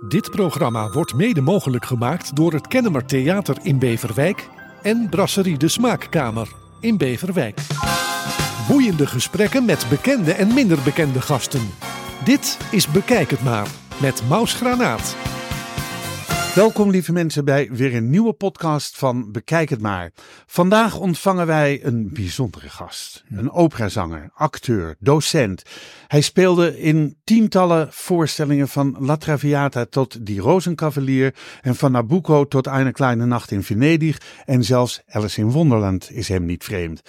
Dit programma wordt mede mogelijk gemaakt door het Kennemer Theater in Beverwijk en Brasserie de Smaakkamer in Beverwijk. Boeiende gesprekken met bekende en minder bekende gasten. Dit is Bekijk het maar met Maus Granaat. Welkom lieve mensen bij weer een nieuwe podcast van Bekijk het maar. Vandaag ontvangen wij een bijzondere gast. Een operazanger, acteur, docent. Hij speelde in tientallen voorstellingen van La Traviata tot Die Rozenkavalier en van Nabucco tot Eine kleine nacht in Venedig en zelfs Alice in Wonderland is hem niet vreemd.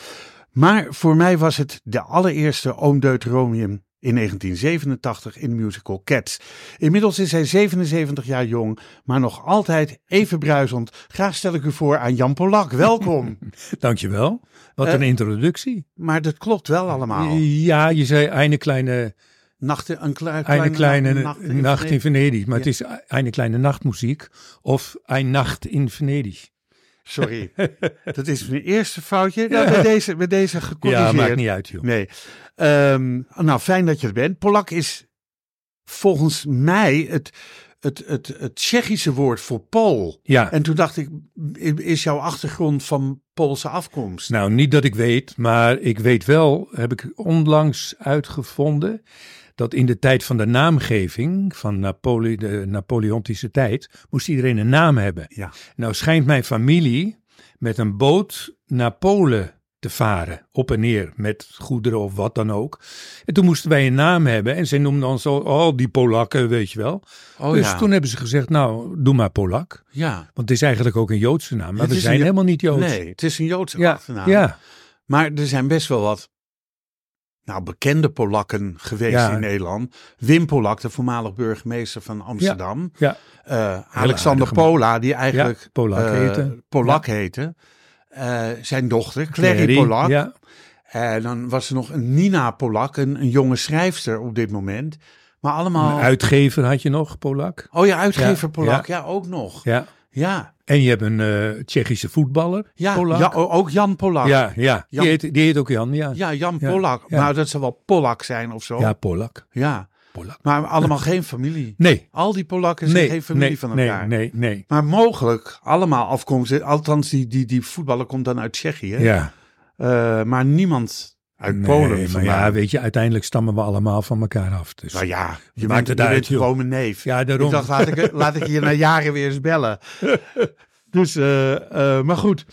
Maar voor mij was het de allereerste Oom Deuteronomium in 1987 in de musical Cats. Inmiddels is hij 77 jaar jong, maar nog altijd even bruisend. Graag stel ik u voor aan Jan Polak. Welkom. Dankjewel. Wat een Eh, introductie. maar dat klopt wel allemaal. Ja, je zei eine kleine, Nachten, een kle- eine kleine nacht in nacht in Venedig. Maar Ja. het is eine kleine nachtmuziek of een nacht in Venedig. Sorry, dat is mijn eerste foutje. Nou, bij, deze, bij deze Ja, gecorrigeerd. maakt niet uit joh. Nee. Ehm, nou, fijn dat je er bent. Polak is volgens mij het, het, het, het Tsjechische woord voor Pool. Ja, En toen dacht ik, is jouw achtergrond van Poolse afkomst? nou niet dat ik weet, maar ik weet wel, heb ik onlangs uitgevonden, dat in de tijd van de naamgeving van Napole de Napoleontische tijd, moest iedereen een naam hebben. Ja. Nou schijnt mijn familie met een boot naar Polen te varen, op en neer, met goederen of wat dan ook. En toen moesten wij een naam hebben en ze noemden ons zo, oh die Polakken, weet je wel. Oh dus ja. toen hebben ze gezegd, nou, doe maar Polak. ja. Want het is eigenlijk ook een Joodse naam, maar Het we zijn helemaal niet Joods. Nee, het is een Joodse ja, achternaam. ja, Maar er zijn best wel wat nou, bekende Polakken geweest Ja. in Nederland. Wim Polak, de voormalig burgemeester van Amsterdam. ja. Eh, Alexander. Pola, die eigenlijk Ja, Polak eh, heette. Polak heette. Eh, zijn dochter, Clary Clary, Polak. Ja, En dan was er nog een Nina Polak, een, een jonge schrijfster op dit moment. Maar allemaal... een uitgever had je nog, Polak. Oh ja, uitgever Polak, ja. ook nog. Ja. Ja, En je hebt een eh, Tsjechische voetballer, ja, Polak. ja ook Jan Polak. ja, ja. Jan- Die, heet, die heet ook Jan, ja. Ja, Jan Ja, Polak. ja. Nou, dat zou wel Polak zijn of zo. Ja, Polak. Ja. Polak. Maar allemaal geen familie. Nee, Al die Polakken zijn nee, geen familie nee, van nee, elkaar. nee, nee. Maar mogelijk allemaal afkomstig. Althans, die, die, die voetballer komt dan uit Tsjechië. Ja. Eh, maar niemand uit Nee, Polen. maar ja, weet je, uiteindelijk stammen we allemaal van elkaar af. Dus. Nou ja, je Maakt bent, het je uit, joh. gewoon mijn neef. Ja, daarom. Ik dacht, laat ik, laat ik je na jaren weer eens bellen. dus, eh, eh, maar goed.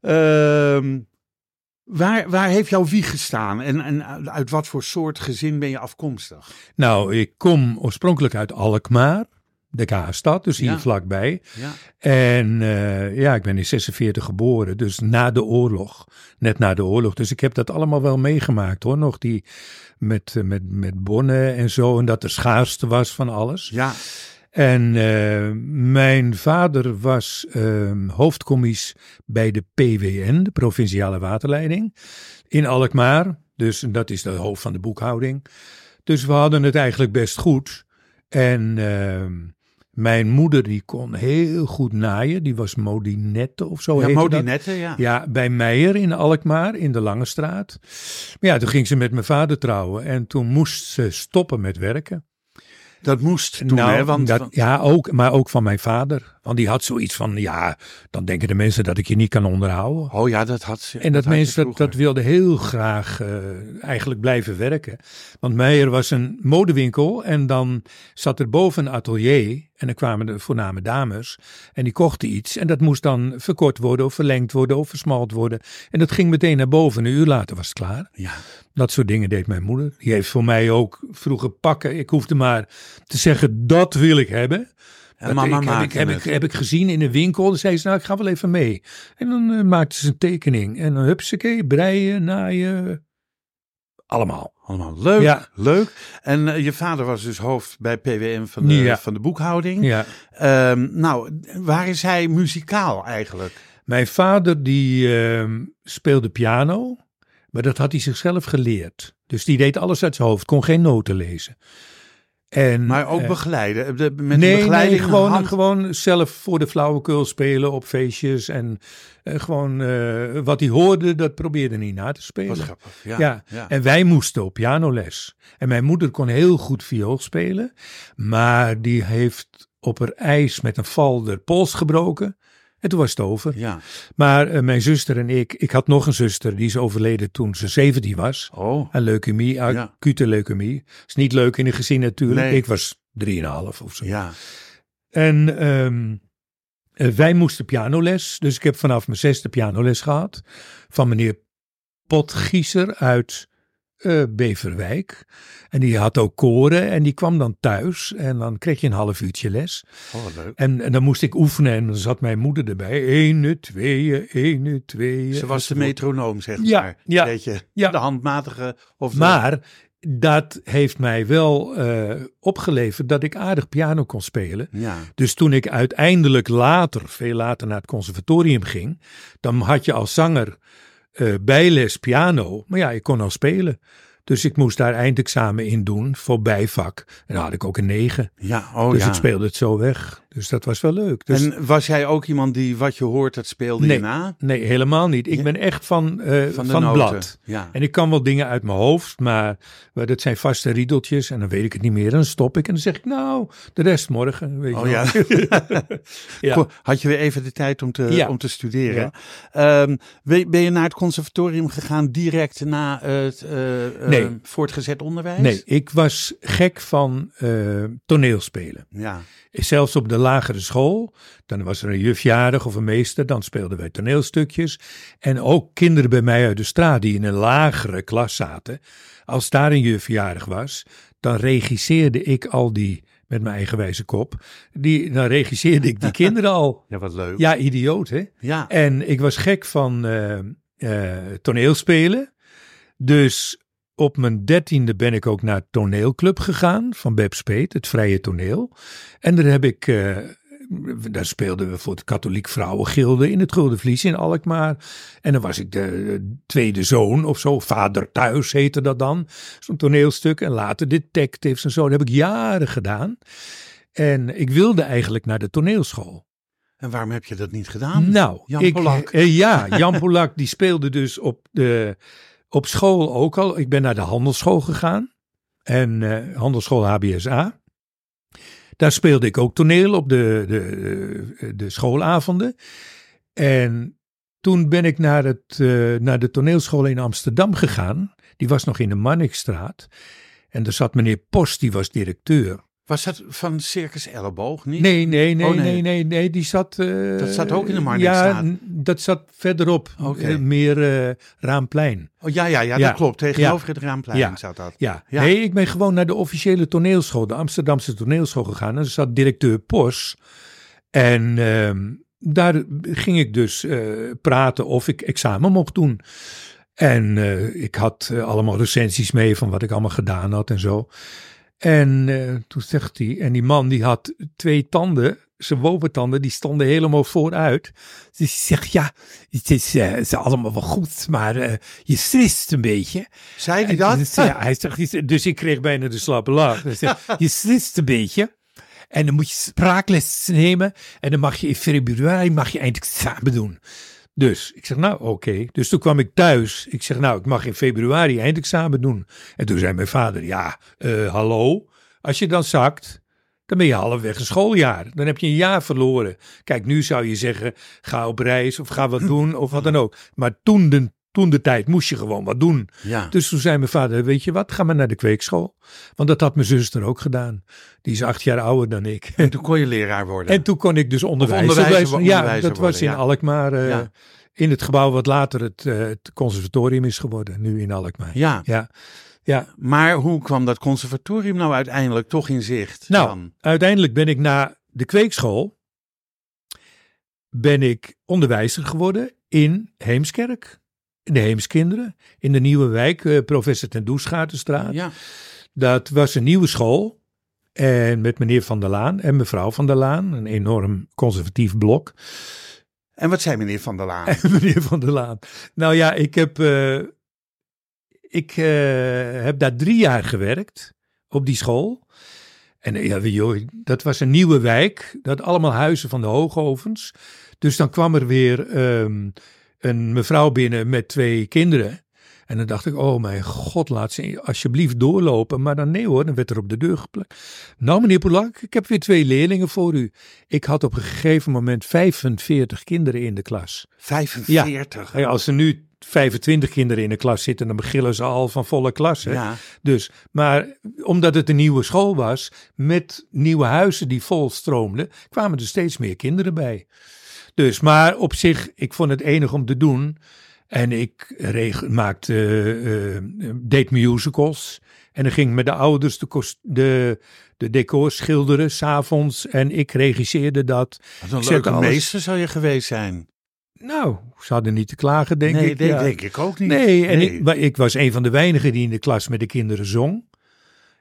Ehm, waar, waar heeft jouw wieg gestaan? En, en uit wat voor soort gezin ben je afkomstig? Nou, ik kom oorspronkelijk uit Alkmaar, de K-stad, dus hier Ja. vlakbij. Ja. En eh, ja, ik ben in 46 geboren, dus na de oorlog. Net na de oorlog. Dus ik heb dat allemaal wel meegemaakt hoor. Nog die met, eh, met, met bonnen en zo. En dat de schaarste was van alles. Ja, En eh, mijn vader was ehm hoofdcommies bij de PWN, de Provinciale Waterleiding, in Alkmaar. Dus dat is de hoofd van de boekhouding. Dus we hadden het eigenlijk best goed. En ehm, mijn moeder die kon heel goed naaien. Die was modinette of zo ja dat. Modinette, ja. Ja, bij Meijer in Alkmaar, in de Lange Straat. Maar ja, toen ging ze met mijn vader trouwen. En toen moest ze stoppen met werken. Dat moest toen, nou, hè? Want, dat, ja, ook, maar ook van mijn vader. Want die had zoiets van, ja, dan denken de mensen dat ik je niet kan onderhouden. oh ja, dat had ze. En dat mensen dat, dat wilden heel graag eh, eigenlijk blijven werken. Want Meijer was een modewinkel en dan zat er boven een atelier. En dan kwamen de voorname dames en die kochten iets. En dat moest dan verkort worden of verlengd worden of versmalt worden. En dat ging meteen naar boven. Een uur later was het klaar. Ja. Dat soort dingen deed mijn moeder. Die heeft voor mij ook vroeger pakken. Ik hoefde maar te zeggen, dat wil ik hebben. En Dat mama ik, heb, ik, heb, ik, heb ik gezien in een winkel. Dan zei ze, nou, ik ga wel even mee. En dan eh, maakte ze een tekening. En dan hupsakee, breien, naaien. Allemaal. Allemaal leuk, Ja. leuk. En eh, je vader was dus hoofd bij PWM van de, Ja. van de boekhouding. Ja. Ehm, nou, waar is hij muzikaal eigenlijk? Mijn vader die ehm, speelde piano. Maar dat had hij zichzelf geleerd. Dus die deed alles uit zijn hoofd. Kon geen noten lezen. En, Maar ook eh, begeleiden. De, met nee, een begeleiding nee, gewoon, hand- gewoon zelf voor de flauwekul spelen op feestjes. En eh, gewoon eh, wat hij hoorde, dat probeerde hij na te spelen. Wat grappig. Ja. Ja, ja. en wij moesten op pianoles. En mijn moeder kon heel goed viool spelen, maar die heeft op haar ijs met een val de pols gebroken. En toen was het over. ja. Maar eh, mijn zuster en ik, ik had nog een zuster, die is overleden toen ze 17 was. Oh, Aan leukemie, Ja. acute leukemie. Is niet leuk in een gezin natuurlijk. Nee. Ik was 3,5 of zo. ja. En ehm, eh, wij moesten pianoles. Dus ik heb vanaf mijn zesde pianoles gehad. Van meneer Potgieser uit eh, Beverwijk. En die had ook koren. En die kwam dan thuis. En dan kreeg je een half uurtje les. Oh, leuk. En, en dan moest ik oefenen. En dan zat mijn moeder erbij. Ene, tweeën, ene, tweeën. Ze was de metronoom, zeg Ja, maar. ja, Beetje ja. de handmatige. Of de- Maar dat heeft mij wel eh, opgeleverd dat ik aardig piano kon spelen. Ja. Dus toen ik uiteindelijk later, veel later naar het conservatorium ging, dan had je als zanger eh, bijles piano. Maar ja, ik kon al spelen. Dus ik moest daar eindexamen in doen voor bijvak. En dan had ik ook een negen. Ja, oh dus ja. ik speelde het zo weg. Dus dat was wel leuk. Dus, En was jij ook iemand die wat je hoort, dat speelde Nee. je na? nee, helemaal niet. Ik Ja. ben echt van, eh, Van blad. Ja. En ik kan wel dingen uit mijn hoofd, maar, dat zijn vaste riedeltjes. En dan weet ik het niet meer. En dan stop ik en dan zeg ik, nou, de rest morgen. Weet Oh ja. Ja. Had je weer even de tijd om te, om te studeren? Ehm, ben, ben je naar het conservatorium gegaan direct na het eh, eh, voortgezet onderwijs? Nee, ik was gek van toneelspelen. Ja. Zelfs op de lagere school, dan was er een jufjarig of een meester, dan speelden wij toneelstukjes. En ook kinderen bij mij uit de straat die in een lagere klas zaten. Als daar een jufjarig was, dan regisseerde ik al die, met mijn eigenwijze kop, die, dan regisseerde ik die kinderen al. ja, wat leuk. Ja, idioot hè? Ja. En ik was gek van eh, eh, toneelspelen. Dus op mijn dertiende ben ik ook naar toneelclub gegaan van Beb Speet, het vrije toneel. En daar heb ik, eh, daar speelden we voor het katholiek vrouwengilde in het Gulden Vlies in Alkmaar. En dan was ik de, de tweede zoon of zo, vader thuis heette dat dan. Zo'n toneelstuk en later detectives en zo. Dat heb ik jaren gedaan. En ik wilde eigenlijk naar de toneelschool. En waarom heb je dat niet gedaan? Nou, Jan ik, Polak. eh, ja, Jan Polak die speelde dus op, de, op school ook al. Ik ben naar de handelsschool gegaan. En eh handelsschool HBSA. Daar speelde ik ook toneel op de, de, de schoolavonden. En toen ben ik naar, het, eh, naar de toneelschool in Amsterdam gegaan. Die was nog in de Marnixstraat. En daar zat meneer Post, die was directeur. Was dat van Circus Elleboog niet? Nee, nee, nee, Oh, nee. nee, nee, nee, die zat... eh, Dat zat ook in de Marnixstraat? Ja, dat zat verderop, eh, meer eh, Raamplein. Oh, ja, ja, ja, Ja. dat klopt. Tegenover het Raamplein Ja. zat dat. Ja. Ja. nee, ik ben gewoon naar de officiële toneelschool, de Amsterdamse toneelschool gegaan. En er zat directeur Pos. En ehm, daar ging ik dus praten of ik examen mocht doen. En ik had allemaal recensies mee van wat ik allemaal gedaan had en zo. En eh, toen zegt hij, en die man die had twee tanden, zijn wopentanden, die stonden helemaal vooruit. Dus hij zegt, ja, het is, eh, het is allemaal wel goed, maar eh, je strist een beetje. Zei hij dat? Dus, ja, hij zegt, dus ik kreeg bijna de slappe lach. Hij zegt, je slist een beetje. En dan moet je spraakles nemen. En dan mag je in februari mag je eindexamen doen. Dus ik zeg, nou oké. Dus toen kwam ik thuis. Ik zeg, nou, ik mag in februari eindexamen doen. En toen zei mijn vader, ja, eh, hallo. Als je dan zakt, dan ben je halfweg een schooljaar. Dan heb je een jaar verloren. Kijk, nu zou je zeggen, ga op reis of ga wat doen of wat dan ook. Maar toen de, toen de tijd moest je gewoon wat doen. Ja. Dus toen zei mijn vader, weet je wat, ga maar naar de kweekschool. Want dat had mijn zuster ook gedaan. Die is acht jaar ouder dan ik. En toen kon je leraar worden. En toen kon ik dus onderwijzer, onderwijzer- worden. Ja, dat was in ja. Alkmaar. eh, Ja. In het gebouw wat later het, eh, het conservatorium is geworden. Nu in Alkmaar. ja. Ja, ja. Maar hoe kwam dat conservatorium nou uiteindelijk toch in zicht? Nou, dan? uiteindelijk ben ik na de kweekschool... ben ik onderwijzer geworden in Heemskerk. De Heemskinderen. In de nieuwe wijk, eh, professor ten Doesgaartenstraat. ja. Dat was een nieuwe school. En met meneer Van der Laan en mevrouw Van der Laan. Een enorm conservatief blok. En wat zei meneer Van der Laan? meneer Van der Laan. Nou ja, ik heb, eh, ik, eh, heb daar drie jaar gewerkt op die school. En ja, joh, dat was een nieuwe wijk. Dat allemaal huizen van de hoogovens. Dus dan kwam er weer ehm, een mevrouw binnen met twee kinderen. En dan dacht ik, oh mijn god, laat ze alsjeblieft doorlopen. Maar dan nee hoor, dan werd er op de deur geplakt. Nou meneer Polak, ik heb weer twee leerlingen voor u. Ik had op een gegeven moment 45 kinderen in de klas. 45? Ja, als er nu 25 kinderen in de klas zitten, dan beginnen ze al van volle klas. Hè? Ja. Dus, maar omdat het een nieuwe school was, met nieuwe huizen die vol stroomden, kwamen er steeds meer kinderen bij. Dus, maar op zich, ik vond het enig om te doen. En ik reg- maakte, eh, deed musicals. En dan ging ik met de ouders de, kost- de, de decors schilderen, s'avonds. En ik regisseerde dat. Wat een Ik leuke alles- meester zou je geweest zijn. Nou, ze hadden niet te klagen, denk nee, ik. ja. denk ik ook niet. Nee, en Ik, ik was een van de weinigen die in de klas met de kinderen zong.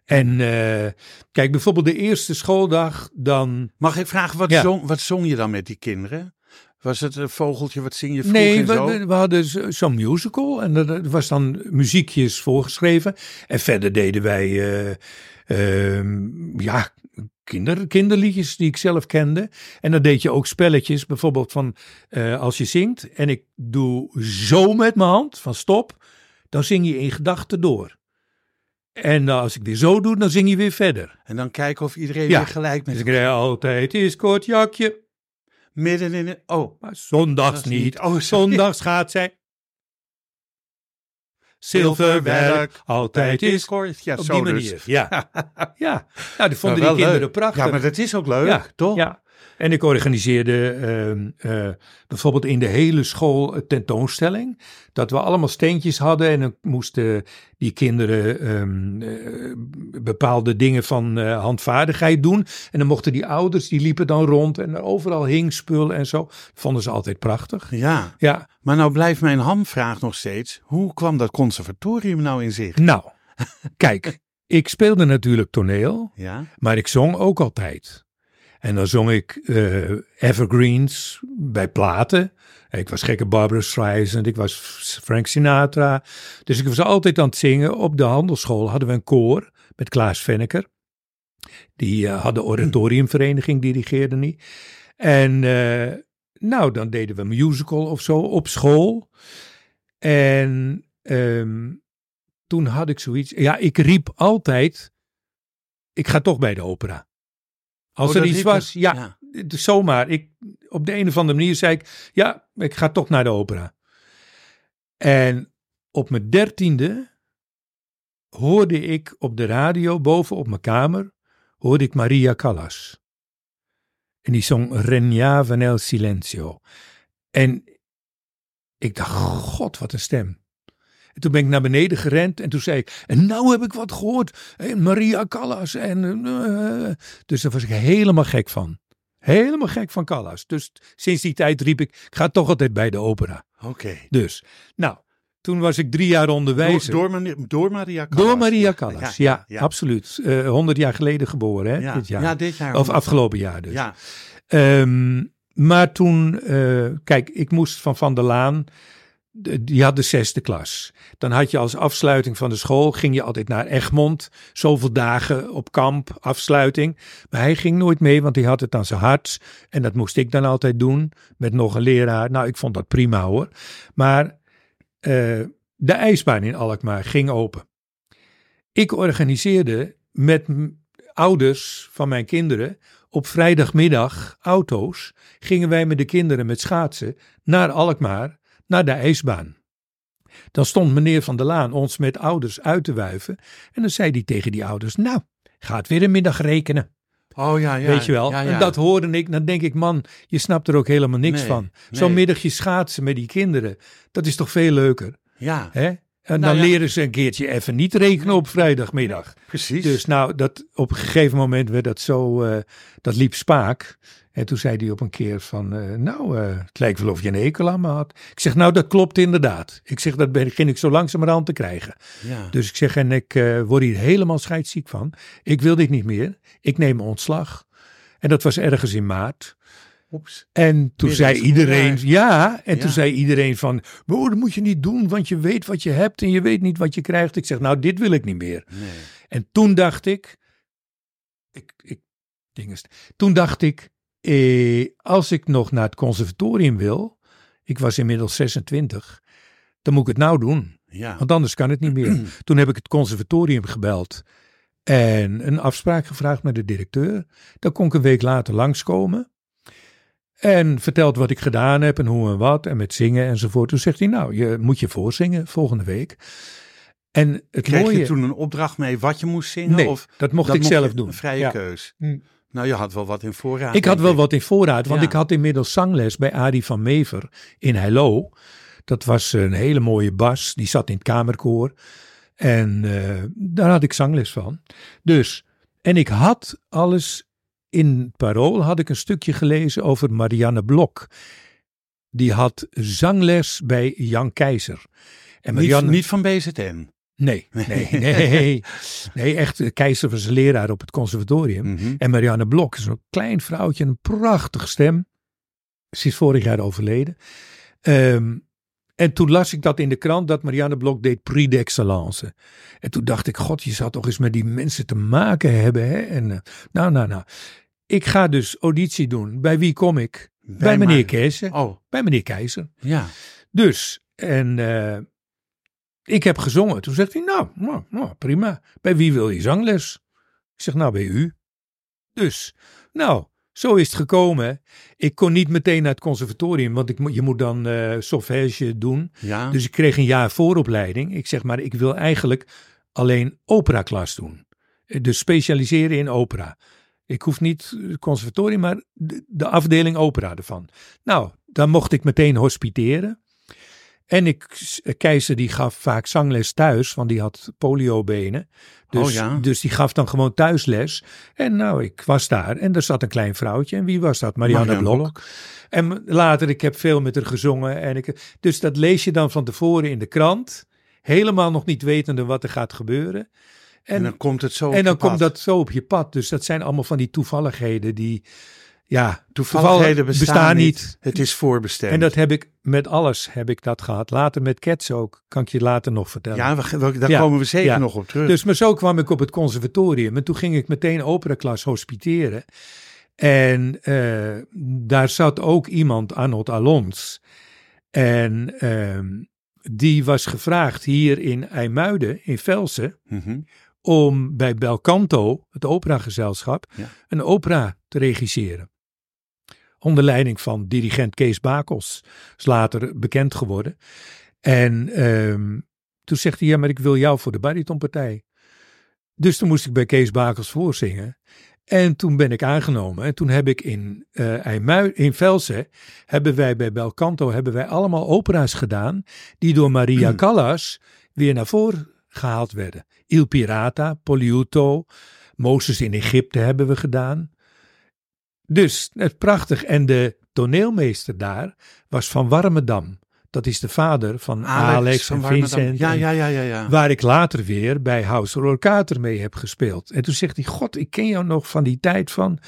En eh, kijk, bijvoorbeeld de eerste schooldag, dan... Mag ik vragen, wat, Ja. zong, wat zong je dan met die kinderen? Was het een vogeltje, wat zing je vroeg Nee, en zo? we, we hadden zo- zo'n musical en er was dan muziekjes voorgeschreven. En verder deden wij, eh, ehm, ja, kinder, kinderliedjes die ik zelf kende. En dan deed je ook spelletjes, bijvoorbeeld van eh, als je zingt en ik doe zo met mijn hand, van stop, dan zing je in gedachten door. En als ik weer zo doe, dan zing je weer verder. En dan kijken of iedereen Ja. weer gelijk met Dus ik altijd is kort jakje, midden in de... Oh, maar zondags niet- niet. oh, zondags gaat zij. Zilverwerk, altijd is kort. Ja, op zo die dus. manier. Ja, ja. Nou, dat vonden die kinderen leuk. prachtig. Ja, maar dat is ook leuk, Ja, toch? Ja. En ik organiseerde ehm, eh, bijvoorbeeld in de hele school een tentoonstelling. Dat we allemaal steentjes hadden en dan moesten die kinderen ehm, eh, bepaalde dingen van eh, handvaardigheid doen. En dan mochten die ouders, die liepen dan rond en er overal hing spul en zo. Vonden ze altijd prachtig. Ja, Ja, maar nou blijft mijn hamvraag nog steeds. Hoe kwam dat conservatorium nou in zicht? nou, kijk, ik speelde natuurlijk toneel. Ja, Maar ik zong ook altijd. En dan zong ik eh, evergreens bij platen. Ik was gekke Barbara Streisand, ik was Frank Sinatra. Dus ik was altijd aan het zingen. Op de handelsschool hadden we een koor met Klaas Venneker. Die eh, had de oratoriumvereniging, dirigeerde niet. En eh, nou, dan deden we musical of zo op school. En ehm, toen had ik zoiets. Ja, ik riep altijd. Ik ga toch bij de opera. Als Oh, er iets was, ja, Ja. zomaar. Ik, op de een of andere manier zei ik, ja, ik ga toch naar de opera. En op mijn dertiende hoorde ik op de radio, boven op mijn kamer, hoorde ik Maria Callas. En die zong Regnava nel silenzio. En ik dacht, god, wat een stem. En toen ben ik naar beneden gerend en toen zei ik, en nou heb ik wat gehoord. En Maria Callas. En, eh, dus daar was ik helemaal gek van. Helemaal gek van Callas. Dus sinds die tijd riep ik, ik ga toch altijd bij de opera. oké. Dus, nou, toen was ik drie jaar Door, onderwijzer. door, door Maria Callas. Door Maria Callas, ja, ja. absoluut. Eh, Honderd jaar geleden geboren, hè, Ja, dit jaar. ja, dit jaar. of afgelopen jaar dus. Ja, Ehm, maar toen, eh, kijk, ik moest van Van der Laan, die had de zesde klas. Dan had je als afsluiting van de school, ging je altijd naar Egmond. Zoveel dagen op kamp, afsluiting. Maar hij ging nooit mee, want hij had het aan zijn hart. En dat moest ik dan altijd doen, met nog een leraar. Nou, ik vond dat prima hoor. Maar eh, de ijsbaan in Alkmaar ging open. Ik organiseerde met ouders van mijn kinderen op vrijdagmiddag auto's gingen wij met de kinderen met schaatsen naar Alkmaar, naar de ijsbaan. Dan stond meneer Van der Laan ons met ouders uit te wuiven en dan zei hij tegen die ouders, nou, gaat weer een middag rekenen. oh ja, ja. Weet je wel? Ja, ja. En dat hoorde ik, dan denk ik, man, je snapt er ook helemaal niks Nee, van. Zo'n nee. middagje schaatsen met die kinderen, dat is toch veel leuker, Ja, hè? En Nou dan ja. leren ze een keertje even niet rekenen op vrijdagmiddag. precies. Dus nou, dat, op een gegeven moment werd dat zo, eh, dat liep spaak. En toen zei hij op een keer van, eh, nou, eh, het lijkt wel of je een hekel aan me had. Ik zeg, nou, dat klopt inderdaad. Ik zeg, dat begin ik zo langzamerhand te krijgen. ja. Dus ik zeg, en ik word hier helemaal scheidsziek van. Ik wil dit niet meer. Ik neem ontslag. En dat was ergens in maart. Oeps. En toen Weer zei iedereen, raar. ja, en Ja. toen zei iedereen van, dat moet je niet doen, want je weet wat je hebt en je weet niet wat je krijgt. Ik zeg, nou, dit wil ik niet meer. Nee. En toen dacht ik, ik, ik, dinges. Toen dacht ik, eh, als ik nog naar het conservatorium wil, ik was inmiddels 26, dan moet ik het nou doen. Ja. Want anders kan het niet meer. Toen heb ik het conservatorium gebeld en een afspraak gevraagd met de directeur. Dan kon ik een week later langskomen. En verteld wat ik gedaan heb en hoe en wat. En met zingen enzovoort. Toen zegt hij, nou, je moet je voorzingen volgende week. En het Kreeg mooie... je toen een opdracht mee wat je moest zingen? Nee, of dat mocht dat ik mocht zelf doen. Een vrije Ja. keus. Hm. Nou, je had wel wat in voorraad. Ik had wel wat in voorraad, want Ja. ik had inmiddels zangles bij Arie van Mever in Heilo. Dat was een hele mooie bas, die zat in het kamerkoor. En eh, daar had ik zangles van. Dus, en ik had alles in Parool, had ik een stukje gelezen over Marianne Blok. Die had zangles bij Jan Keizer. En Niet, Marianne, niet van BZN. Nee, nee, nee. Nee, echt. Keizer was leraar op het conservatorium. Mhm. En Marianne Blok is een klein vrouwtje, een prachtige stem. Ze is vorig jaar overleden. Ehm, en toen las ik dat in de krant, dat Marianne Blok deed Prix d'Excellence. En toen dacht ik, god, je zou toch eens met die mensen te maken hebben. Hè? En, eh, nou, nou, nou. Ik ga dus auditie doen. Bij wie kom ik? Bij, meneer Keizer. Oh, Bij meneer Keizer. ja. Dus, en eh, ik heb gezongen. Toen zegt hij, nou, nou, nou, prima. Bij wie wil je zangles? Ik zeg, nou, bij u. Dus, nou, zo is het gekomen. Ik kon niet meteen naar het conservatorium, want ik, je moet dan solfège doen. Ja. Dus ik kreeg een jaar vooropleiding. Ik zeg maar, ik wil eigenlijk alleen operaklas doen. Eh, Dus specialiseren in opera. Ik hoef niet het conservatorium, maar de, de afdeling opera ervan. Nou, dan mocht ik meteen hospiteren. En ik, Keizer die gaf vaak zangles thuis, want die had poliobenen. Dus, Oh ja. dus die gaf dan gewoon thuisles. En nou, ik was daar en er zat een klein vrouwtje. En wie was dat? Marianne, Marianne Blok. En later, ik heb veel met haar gezongen. En ik, dus dat lees je dan van tevoren in de krant. Helemaal nog niet wetende wat er gaat gebeuren. En, En, dan komt het zo op en je dan pad. komt dat zo op je pad. Dus dat zijn allemaal van die toevalligheden die, ja, Toevalligheden toeval- bestaan, niet. niet. Het is voorbestemd. En dat heb ik met alles heb ik dat gehad. Later met Cats ook, kan ik je later nog vertellen. ja, we, we- daar Ja, komen we zeker ja. nog op terug. Dus maar zo kwam ik op het conservatorium. En toen ging ik meteen operaklas hospiteren. En eh, daar zat ook iemand, Arnold Alons. En ehm, die was gevraagd hier in IJmuiden, in Velsen, Mhm. om bij Belcanto, het operagezelschap, Ja. een opera te regisseren. Onder leiding van dirigent Kees Bakels, is later bekend geworden. En ehm, toen zegt hij, ja, maar ik wil jou voor de baritonpartij. Dus toen moest ik bij Kees Bakels voorzingen. En toen ben ik aangenomen. En toen heb ik in, IJmui- in Velsen, hebben wij bij Belcanto, hebben wij allemaal opera's gedaan, die door Maria Callas weer naar voren gehaald werden. Il Pirata, Poliuto, Mozes in Egypte hebben we gedaan. Dus, het prachtig. En de toneelmeester daar was van Warmedam. Dat is de vader van Alex, en. Vincent. Ja, ja, ja, ja. ja. Waar ik later weer bij House Roorkater mee heb gespeeld. En toen zegt hij, god, ik ken jou nog van die tijd van...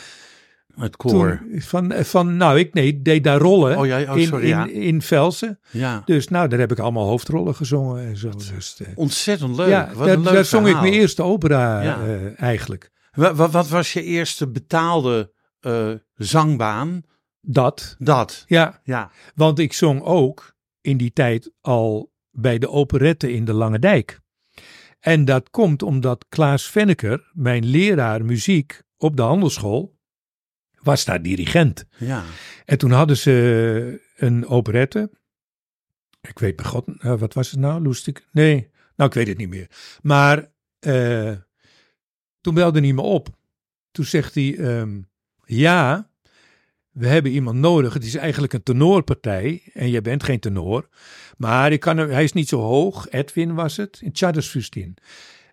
Het koor. Toen, van, van, nou, ik nee, deed daar rollen Oh, ja, oh, in, sorry, in, ja. in Velsen. Ja. Dus nou, daar heb ik allemaal hoofdrollen gezongen en zo. Dus, eh, Ontzettend leuk. ja, Wat daar, leuk daar zong ik mijn eerste opera eh, eigenlijk. Wa- wa- Wat, was je eerste betaalde eh, zangbaan? Dat, Dat. ja. Ja. Want ik zong ook in die tijd al bij de operette in de Lange Dijk. En dat komt omdat Klaas Venneker, mijn leraar muziek op de handelsschool, was daar dirigent. Ja. En toen hadden ze een operette. Ik weet bij god, eh, wat was het nou? Loestik? Nee, nou ik weet het niet meer. Maar eh, toen belde hij me op. Toen zegt hij, ehm, ja, we hebben iemand nodig. Het is eigenlijk een tenorpartij en jij bent geen tenor. Maar kan, hij is niet zo hoog. Edwin was het, in Tjaddersfustin.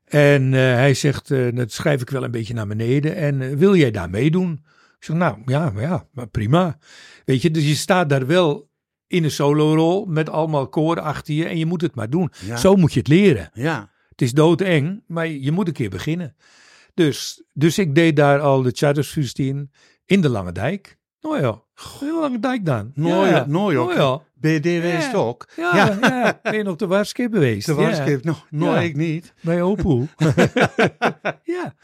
En eh, hij zegt, eh, dat schrijf ik wel een beetje naar beneden. En eh, wil jij daar meedoen? Ik zeg, nou ja, ja, maar prima. Weet je, dus je staat daar wel in een solorol met allemaal koren achter je en je moet het maar doen. Ja. Zo moet je het leren. Ja. Het is doodeng, maar je moet een keer beginnen. Dus, dus ik deed daar al de Chartersfustin in de Lange Dijk. Nou ja, Heel lang dijk dan. Mooi, ja. Ben je daar geweest Ja. ook? Ja, Ja. ja. Ben je nog te Warskip geweest? De Ja. Warskip, nou, nou Ja. ik niet. Bij Opoel. ja.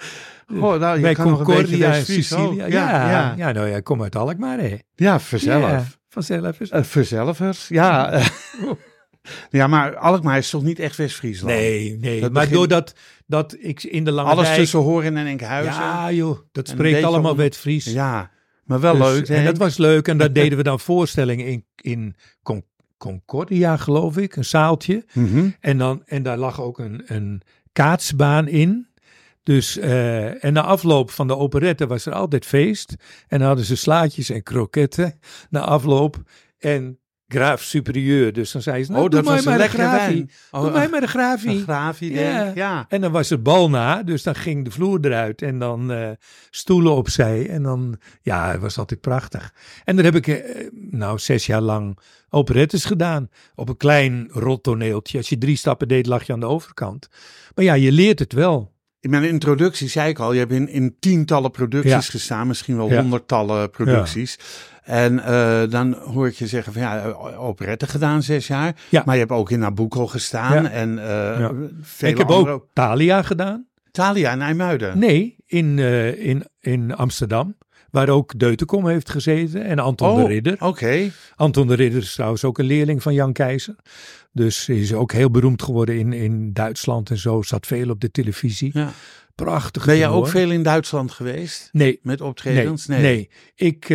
Goh, nou, je Bij kan nog een beetje Concordia in. Sicilië. Ja, Ja, ja. ja. nou ja, kom uit Alkmaar, hè. Ja, vanzelf. Ja, vanzelf. is- Eh, ja. ja, maar Alkmaar is toch niet echt West-Friesland? Nee, nee. Dat maar doordat dat ik in de lange Alles dijk- tussen Horen en Enkhuizen. Ja, joh. Dat spreekt allemaal Wet-Fries. Ja, maar wel Dus- leuk. En hè? dat was leuk. En daar deden we dan voorstellingen in, in Con- Concordia, geloof ik. Een zaaltje. Mhm. En, dan, en daar lag ook een, een kaatsbaan in. Dus, eh, en na afloop van de operette was er altijd feest. En dan hadden ze slaatjes en kroketten na afloop. En graaf superieur. Dus dan zei ze, nou, oh, dat was een maar een lekkere grafie. wijn. Oh, doe mij een- maar een grafie. Een grafie, Ja. denk. Ja. En dan was het bal na, dus dan ging de vloer eruit en dan eh, stoelen opzij. En dan, ja, het was altijd prachtig. En daar heb ik, eh, nou, zes jaar lang operettes gedaan. Op een klein rottoneeltje. Als je drie stappen deed, lag je aan de overkant. Maar ja, je leert het wel. In mijn introductie zei ik al, je hebt in, in tientallen producties Ja. gestaan, misschien wel Ja. honderdtallen producties. En eh, dan hoor ik je zeggen van ja, operette gedaan zes jaar. Ja. Maar je hebt ook in Nabucco gestaan Ja. en eh Ja. vele ik heb andere- ook Thalia gedaan. Thalia en IJmuiden. Nee, in, eh, in, in Amsterdam. Waar ook Deutenkom heeft gezeten en Anton Oh, de Ridder. Oké. Anton de Ridder is trouwens ook een leerling van Jan Keizer. Dus is ook heel beroemd geworden in, in Duitsland en zo. Zat veel op de televisie. Ja. Prachtig. Ben je tenor. ook veel in Duitsland geweest? Nee, Met nee, optredens? nee. Ik,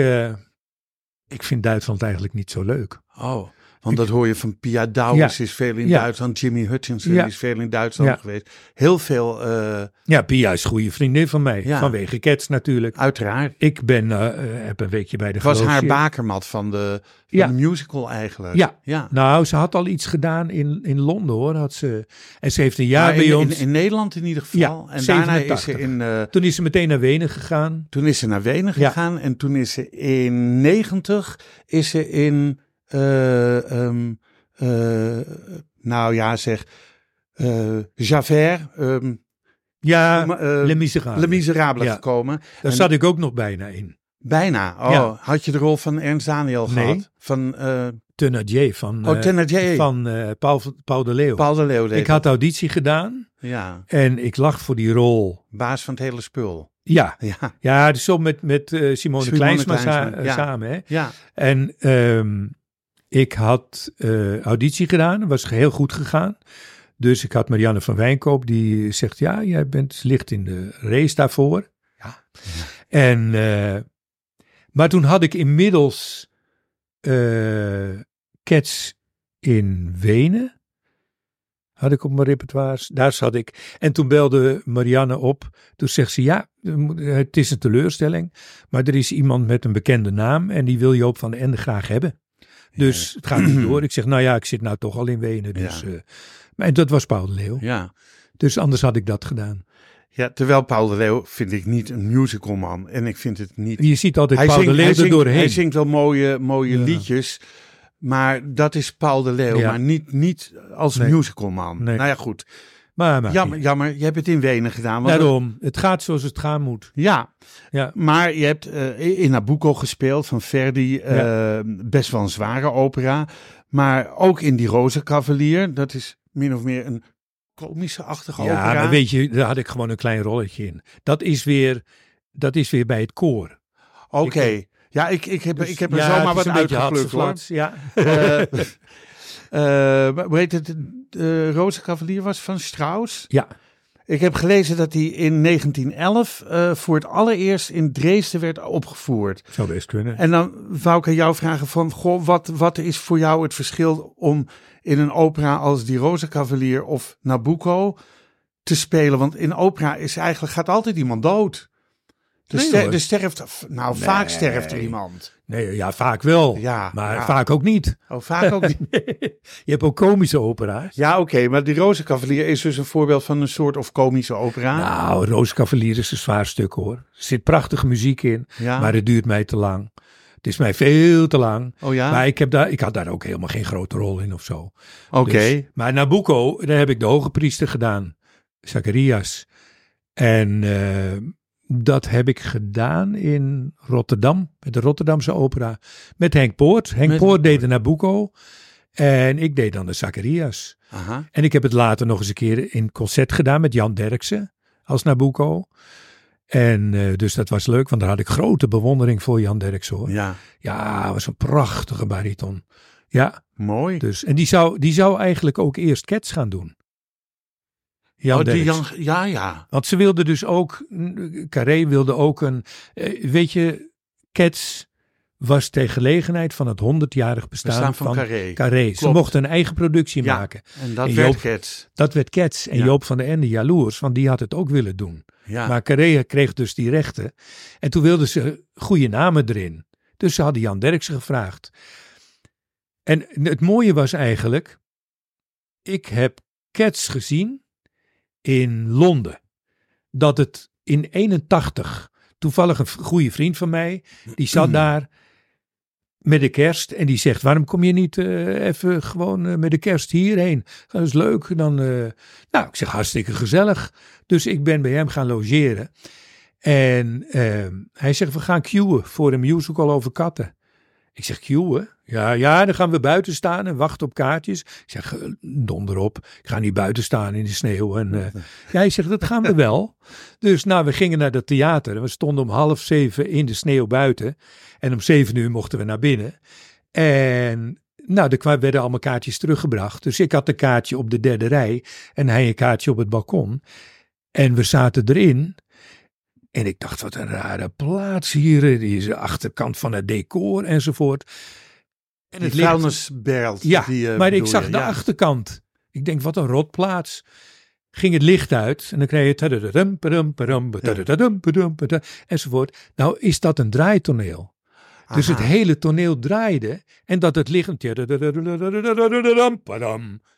ik vind Duitsland eigenlijk niet zo leuk. Oh, want dat hoor je van Pia Douwes Ja. is veel in Ja. Duitsland. Jimmy Hutchinson Ja. is veel in Duitsland geweest. Heel veel, eh, Ja, Pia is goede vriendin van mij. Vanwege Cats natuurlijk. uiteraard. Ik ben, eh, eh, heb een weekje bij de Het was haar bakermat van de, van de musical eigenlijk. Ja. ja. Nou, ze had al iets gedaan in, in Londen hoor. Had ze, en ze heeft een jaar Maar bij ons. in, in Nederland in ieder geval. Ja, en daarna is 87. ze in... toen is ze meteen naar Wenen gegaan. Toen is ze naar Wenen gegaan en toen is ze in 90 is ze in, eh, nou ja zeg, eh Javert, ehm, Ja. Le Miserable Ja. gekomen. Daar En- zat ik ook nog bijna in. Bijna. Oh, Ja. had je de rol van Ernst Daniel Nee. gehad? Van Thénardier van, oh, Thénardier. van Paul, Paul de Leeuw. Paul de Leeuw ik had auditie gedaan. Ja, en ik lag voor die rol. baas van het hele spul. Ja, Ja, ja dus zo met, met Simone, Simone Kleinsma, Kleinsma, sa- ja. samen. Hè? ja. En ehm, ik had eh, auditie gedaan, was heel goed gegaan. Dus ik had Marianne van Wijnkoop, die zegt, ja, jij bent licht in de race daarvoor. Ja. En, eh, maar toen had ik inmiddels eh Cats in Wenen. Had ik op mijn repertoire. Daar zat ik. En toen belde Marianne op. Toen zegt ze: Ja, het is een teleurstelling. Maar er is iemand met een bekende naam. En die wil Joop van den Ende graag hebben. Dus het gaat niet door. Ik zeg: Nou ja, ik zit nou toch al in Wenen. Dus, eh, maar dat was Paul de Leeuw. ja. Dus anders had ik dat gedaan. Ja, terwijl Paul de Leeuw vind ik niet een musicalman. En ik vind het niet Je ziet altijd hij Paul zingt, de Leeuw er doorheen. Hij zingt wel mooie, mooie Ja. liedjes. Maar dat is Paul de Leeuw. Ja. Maar niet, niet als Nee. musicalman. Nee. Nou ja, goed. Maar, maar Jammer, jammer. Je hebt het in Wenen gedaan. Daarom. Het gaat zoals het gaan moet. ja, Ja. maar je hebt eh, in Nabucco gespeeld van Verdi. eh, Best wel een zware opera. Maar ook in Die Rozenkavalier. Dat is min of meer een komische-achtige Ja, opera. maar weet je, daar had ik gewoon een klein rolletje in. Dat is weer, dat is weer bij het koor. Oké. Ja, ik, ik heb, Dus ik heb er ja, zomaar wat uitgeplukt hoor. Ja. hoe heet het? De Rozenkavalier was van Strauss. ja. Ik heb gelezen dat hij in 1911 eh, voor het allereerst in Dresden werd opgevoerd. Zou best kunnen. En dan wou ik aan jou vragen van, goh, wat, wat is voor jou het verschil om in een opera als Die Rozenkavalier of Nabucco te spelen? Want in opera is eigenlijk, gaat altijd iemand dood. Er, Nee, ster- hoor. er sterft, nou vaak sterft er iemand. Nee, ja, vaak wel. Ja, maar ja. vaak ook niet. Oh, vaak ook niet. Je hebt ook komische opera's. Ja, oké, maar Die Rozenkavalier is dus een voorbeeld van een soort of komische opera. Nou, Rooscavalier is een zwaar stuk hoor. Er zit prachtige muziek in, ja. maar het duurt mij te lang. Het is mij veel te lang. oh ja, Maar ik, heb daar, ik had daar ook helemaal geen grote rol in of zo. oké. Dus- maar Nabucco, daar heb ik de hoge priester gedaan. Zacharias. En eh, dat heb ik gedaan in Rotterdam, met de Rotterdamse opera, met Henk Poort. Henk Met Poort Henk deed de Nabucco en ik deed dan de Zacharias. Aha. En ik heb het later nog eens een keer in concert gedaan met Jan Derksen als Nabucco. En eh, dus dat was leuk, want daar had ik grote bewondering voor Jan Derksen hoor. Ja, Ja, was een prachtige bariton. Ja, mooi. dus. En die zou, die zou eigenlijk ook eerst Cats gaan doen. Jan oh, die Derksen. Jan, ja, ja. Want ze wilde dus ook, Carré wilde ook een, eh, weet je, Cats was ter gelegenheid van het 100-jarig bestaan, Bestaan van, van Carré. Carré. Ze mochten een eigen productie Ja. maken. En dat En werd Joop- Cats. Dat werd Cats. En Ja. Joop van der Ende jaloers, want die had het ook willen doen. Ja. Maar Carré kreeg dus die rechten. En toen wilden ze goede namen erin. Dus ze hadden Jan Derksen gevraagd. En het mooie was eigenlijk, ik heb Cats gezien in Londen. Dat het in 81, toevallig een goede vriend van mij, die zat daar met de kerst en die zegt, waarom kom je niet eh, even gewoon eh, met de kerst hierheen? Dat is leuk. Dan, eh, nou, ik zeg hartstikke gezellig. Dus ik ben bij hem gaan logeren. En eh, hij zegt, we gaan queuen voor een musical over katten. Ik zeg, queuen? Ja, ja, dan gaan we buiten staan en wachten op kaartjes. Ik zeg, eh, donder op. Ik ga niet buiten staan in de sneeuw. En, eh, ja, hij zegt, dat gaan we wel. Dus nou, we gingen naar dat theater. En we stonden om half zeven in de sneeuw buiten. En om zeven uur mochten we naar binnen. En nou, er werden allemaal kaartjes teruggebracht. Dus ik had een kaartje op de derde rij en hij een kaartje op het balkon. En we zaten erin. En ik dacht, wat een rare plaats hier. Die achterkant van het decor enzovoort. En het vuilnisberg. Ja, die, uh, maar ik zag de achterkant. Ik denk, wat een rotplaats. Ging het licht uit en dan kreeg je enzovoort. Nou is dat een draaitoneel. Dus het hele toneel draaide en dat het licht,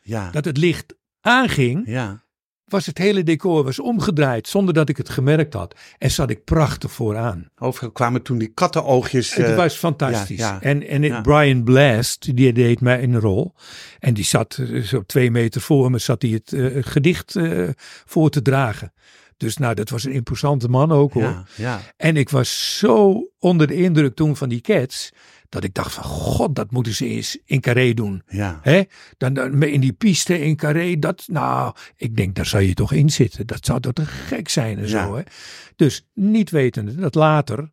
ja. dat het licht aanging, ja was het hele decor was omgedraaid zonder dat ik het gemerkt had. En zat ik prachtig vooraan. Overigens kwamen toen die kattenoogjes. Het eh, was fantastisch. ja, ja. En, en Ja. Brian Blast, die deed mij een rol. En die zat eh, zo twee meter voor me, zat hij het eh, gedicht voor te dragen. Dus nou, dat was een imposante man ook hoor. ja, ja. En ik was zo onder de indruk toen van die cats, dat ik dacht van, god, dat moeten ze eens in Carré doen. ja. Hè? Dan, dan in die piste in Carré, dat, nou, ik denk, daar zou je toch in zitten. Dat zou toch te gek zijn en Ja. zo. Hè? Dus niet wetende dat later,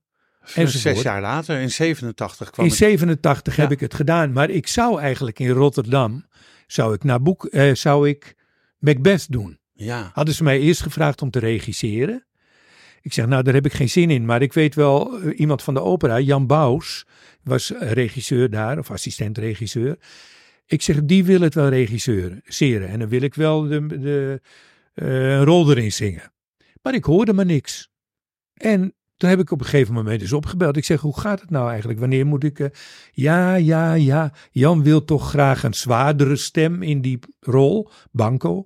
enzovoort. Zes jaar later, in 87 kwam in het. 87 heb Ja. ik het gedaan, maar ik zou eigenlijk in Rotterdam, zou ik, naar boek, eh, zou ik Macbeth doen. Ja. Hadden ze mij eerst gevraagd om te regisseren. Ik zeg, nou, daar heb ik geen zin in. Maar ik weet wel, eh, iemand van de opera, Jan Bous, was regisseur daar, of assistent-regisseur. Ik zeg, die wil het wel regisseren. En dan wil ik wel de, de, eh, een rol erin zingen. Maar ik hoorde maar niks. En toen heb ik op een gegeven moment dus opgebeld. Ik zeg, hoe gaat het nou eigenlijk? Wanneer moet ik... eh, ja, ja, ja. Jan wil toch graag een zwaardere stem in die rol, Banco.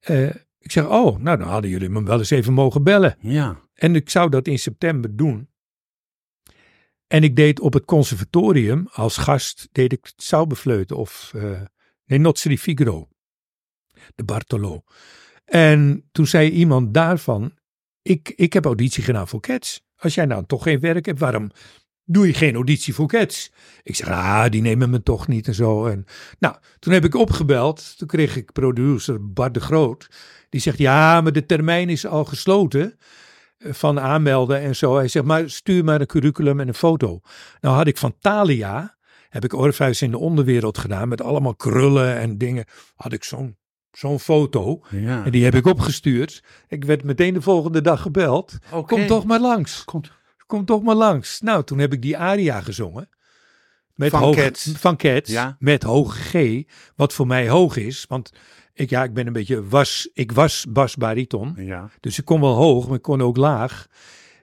Eh, ik zeg, oh, nou dan hadden jullie me wel eens even mogen bellen. Ja. En ik zou dat in september doen. En ik deed op het conservatorium als gast, deed ik Zauberfleuten of, eh nee, di Figaro. De Bartolo. En toen zei iemand daarvan, ik, ik heb auditie gedaan voor Cats. Als jij nou toch geen werk hebt, waarom doe je geen auditie voor Cats? Ik zeg, ah, die nemen me toch niet en zo. En, nou, toen heb ik opgebeld. Toen kreeg ik producer Bart de Groot. Die zegt, ja, maar de termijn is al gesloten van aanmelden en zo. Hij zegt, maar stuur maar een curriculum en een foto. Nou had ik van Thalia, heb ik Orpheus in de onderwereld gedaan met allemaal krullen en dingen. Had ik zo'n zo'n foto ja. en die heb ik opgestuurd. Ik werd meteen de volgende dag gebeld. Kom toch maar langs. Komt. Kom toch maar langs. Nou, toen heb ik die aria gezongen. Met Van hoog, Cats. Van Cats. Ja. Met hoge G. Wat voor mij hoog is. Want ik, ja, ik ben een beetje was. Ik was basbariton. Ja. Dus ik kon wel hoog, maar ik kon ook laag.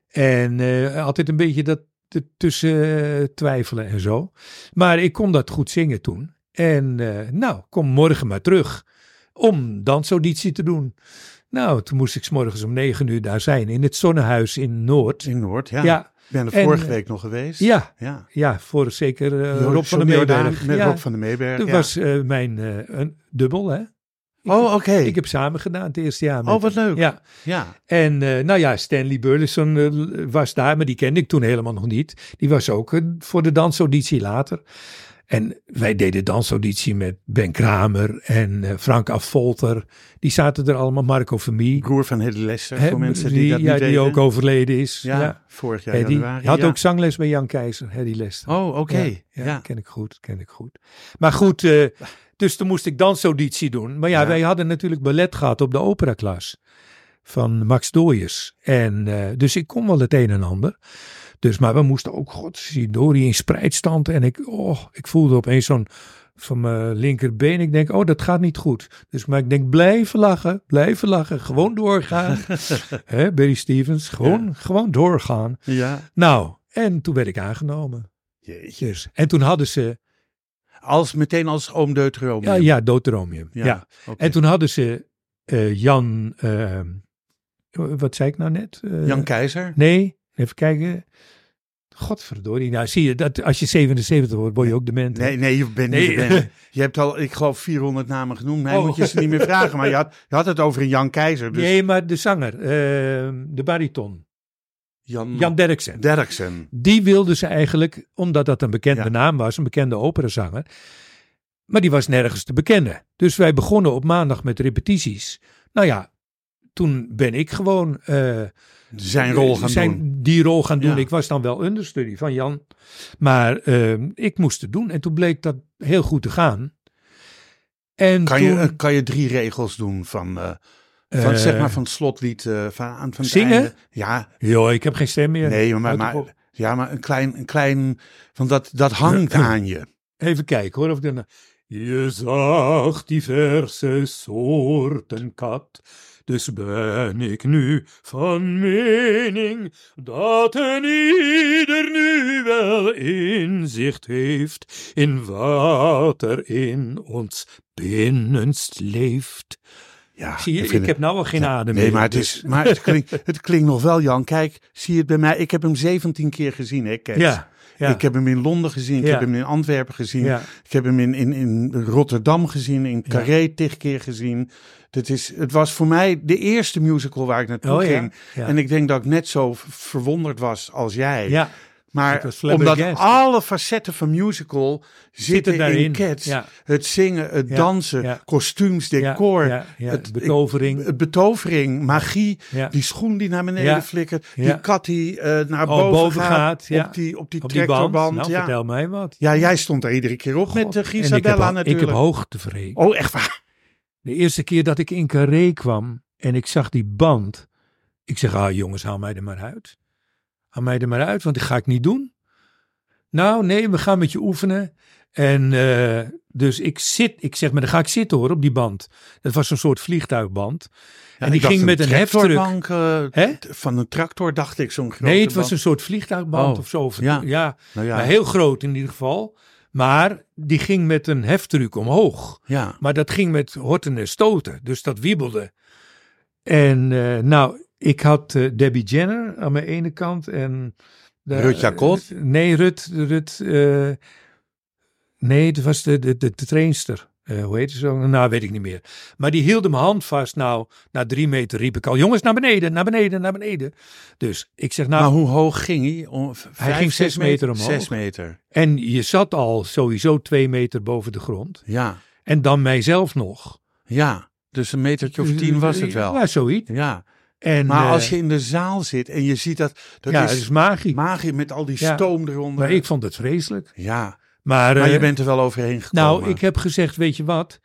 En eh, altijd een beetje dat tussen eh, twijfelen en zo. Maar ik kon dat goed zingen toen. En eh, nou, kom morgen maar terug om dansauditie te doen. Nou, toen moest ik 's morgens om negen uur daar zijn in het Zonnehuis in Noord. In Noord, ja. Ja, Ik ben er En, vorige week nog geweest. ja, Ja. ja, voor zeker Jo- Rob van der Jordaan Meeberg. Met ja, Rob van der Meeberg. dat ja. was mijn een dubbel, hè? Oh, oké. Ik heb samen gedaan het eerste jaar. met Oh, wat leuk. Ja. Ja. En eh, nou ja, Stanley Burleson eh, was daar, maar die kende ik toen helemaal nog niet. Die was ook eh, voor de dansauditie later. En wij deden dansauditie met Ben Kramer en eh, Frank Affolter. Die zaten er allemaal, Marco Vermee. Broer van Hedy Lester, Hè, voor mensen die, dat ja, niet die ook overleden is. Ja, Ja. vorig jaar Hedy. januari. had ja. ook zangles bij Jan Keizer, Hedy Lester. Oh, oké. Ja, Ja, ja, ken ik goed, ken ik goed. Maar goed, eh, dus toen moest ik dansauditie doen. Maar ja, Ja. wij hadden natuurlijk ballet gehad op de operaklas van Max Dooyers. En eh, dus ik kon wel het een en ander. Dus, maar we moesten ook, god, zie Dori in spreidstand. En ik, oh, ik voelde opeens zo'n van mijn linkerbeen. Ik denk, oh, dat gaat niet goed. Dus maar ik denk, blijven lachen, blijven lachen, gewoon doorgaan. Hè, Barry Stevens, gewoon, gewoon doorgaan. ja. Nou, en toen werd ik aangenomen. Jeetje. Dus, en toen hadden ze, Als, meteen als oom Deuteromium. ja, ja Deuteromium. Ja. En toen hadden ze eh, Jan, eh, wat zei ik nou net? Eh, Jan Keizer. Nee, even kijken. Godverdorie. Nou, zie je, dat, als je 77 wordt, word je ook dement. hè? Nee, nee, je bent Nee. niet de band. Je hebt al, ik geloof, 400 namen genoemd. Mij Oh. moet je ze niet meer vragen. Maar je had, je had het over een Jan Keizer. Dus Nee, maar de zanger, de bariton, Jan, Jan Derksen. Derksen. Die wilden ze eigenlijk, omdat dat een bekende Ja. naam was, een bekende operazanger. Maar die was nergens te bekennen. Dus wij begonnen op maandag met repetities. Nou ja, toen ben ik gewoon eh, Zijn rol gaan zijn doen. die rol gaan doen. Ja. Ik was dan wel understudy van Jan. Maar eh, ik moest het doen. En toen bleek dat heel goed te gaan. En Kan toen, je, eh, kan je drie regels doen van, van eh, zeg maar van het slotlied eh, van, aan van het zingen? einde? Ja, joh, ik heb geen stem meer. nee, maar, maar, ja, maar een klein, een klein, van dat, dat hangt aan je. Even kijken hoor. Of ik dan, je zag diverse soorten kat. Dus ben ik nu van mening dat een ieder nu wel inzicht heeft in wat er in ons binnenst leeft. Ja, Zie je, ik heb nou al geen adem Nee, meer. maar het, dus- is, maar het, klinkt, het klinkt nog wel, Jan. Kijk, zie je het bij mij? Ik heb hem 17 keer gezien, hè, Cats? Ja, ja. Ik heb hem in Londen gezien, ik Ja. heb hem in Antwerpen gezien, Ja. ik heb hem in, in, in Rotterdam gezien, in Carré tig keer gezien. Dat is, het was voor mij de eerste musical waar ik naartoe Oh, ging. En ik denk dat ik net zo verwonderd was als jij. ja, maar omdat alle facetten van musical zitten, daarin. in Cats. Ja. Het zingen, het Ja, dansen, kostuums, decor. het- betovering. Het betovering, magie, die schoen die naar beneden flikkert, die kat die eh, naar Oh, boven, boven gaat, gaat, ja. op die, op die op die band. tractorband. Nou, ja. vertel mij wat. ja, jij stond er iedere keer op met God, uh, ik Gisabella ho- natuurlijk. Ik heb hoogtevrees. Oh, echt waar? De eerste keer dat ik in Carré kwam en ik zag die band. Ik zeg, ah jongens, haal mij er maar uit. Haal mij er maar uit, want dat ga ik niet doen. Nou, nee, we gaan met je oefenen. En eh, dus ik zit, ik zeg, maar dan ga ik zitten hoor, op die band. Dat was een soort vliegtuigband. Ja, en die ging met een heftruck. eh, Van een tractor dacht ik zo'n grote Nee, het was band. een soort vliegtuigband Oh, of zo. ja. ja. Nou ja, Maar heel groot in ieder geval. Maar die ging met een heftruck omhoog. ja. Maar dat ging met horten en stoten. Dus dat wiebelde. En eh, nou, ik had eh, Debbie Jenner aan mijn ene kant. En de- Rut Jacot? nee, Rut. Rut eh, nee, het was de, de, de, de trainster. Eh, hoe heet ze zo? Nou, weet ik niet meer. Maar die hield mijn hand vast. Nou, na drie meter riep ik al: jongens, naar beneden, naar beneden, naar beneden. Dus ik zeg: Nou, maar hoe hoog ging hij? Om, vijf, ging zes meter omhoog. Zes meter, en je zat al sowieso twee meter boven de grond. ja. En dan mijzelf nog. Ja, dus een metertje of tien was het wel. Ja, zoiets. Ja, En, maar eh, als je in de zaal zit en je ziet dat, dat ja, is, het is magie. magie met al die Ja. stoom eronder. Maar ik vond het vreselijk. ja, Maar, maar eh, je bent er wel overheen gekomen. nou, ik heb gezegd, weet je wat?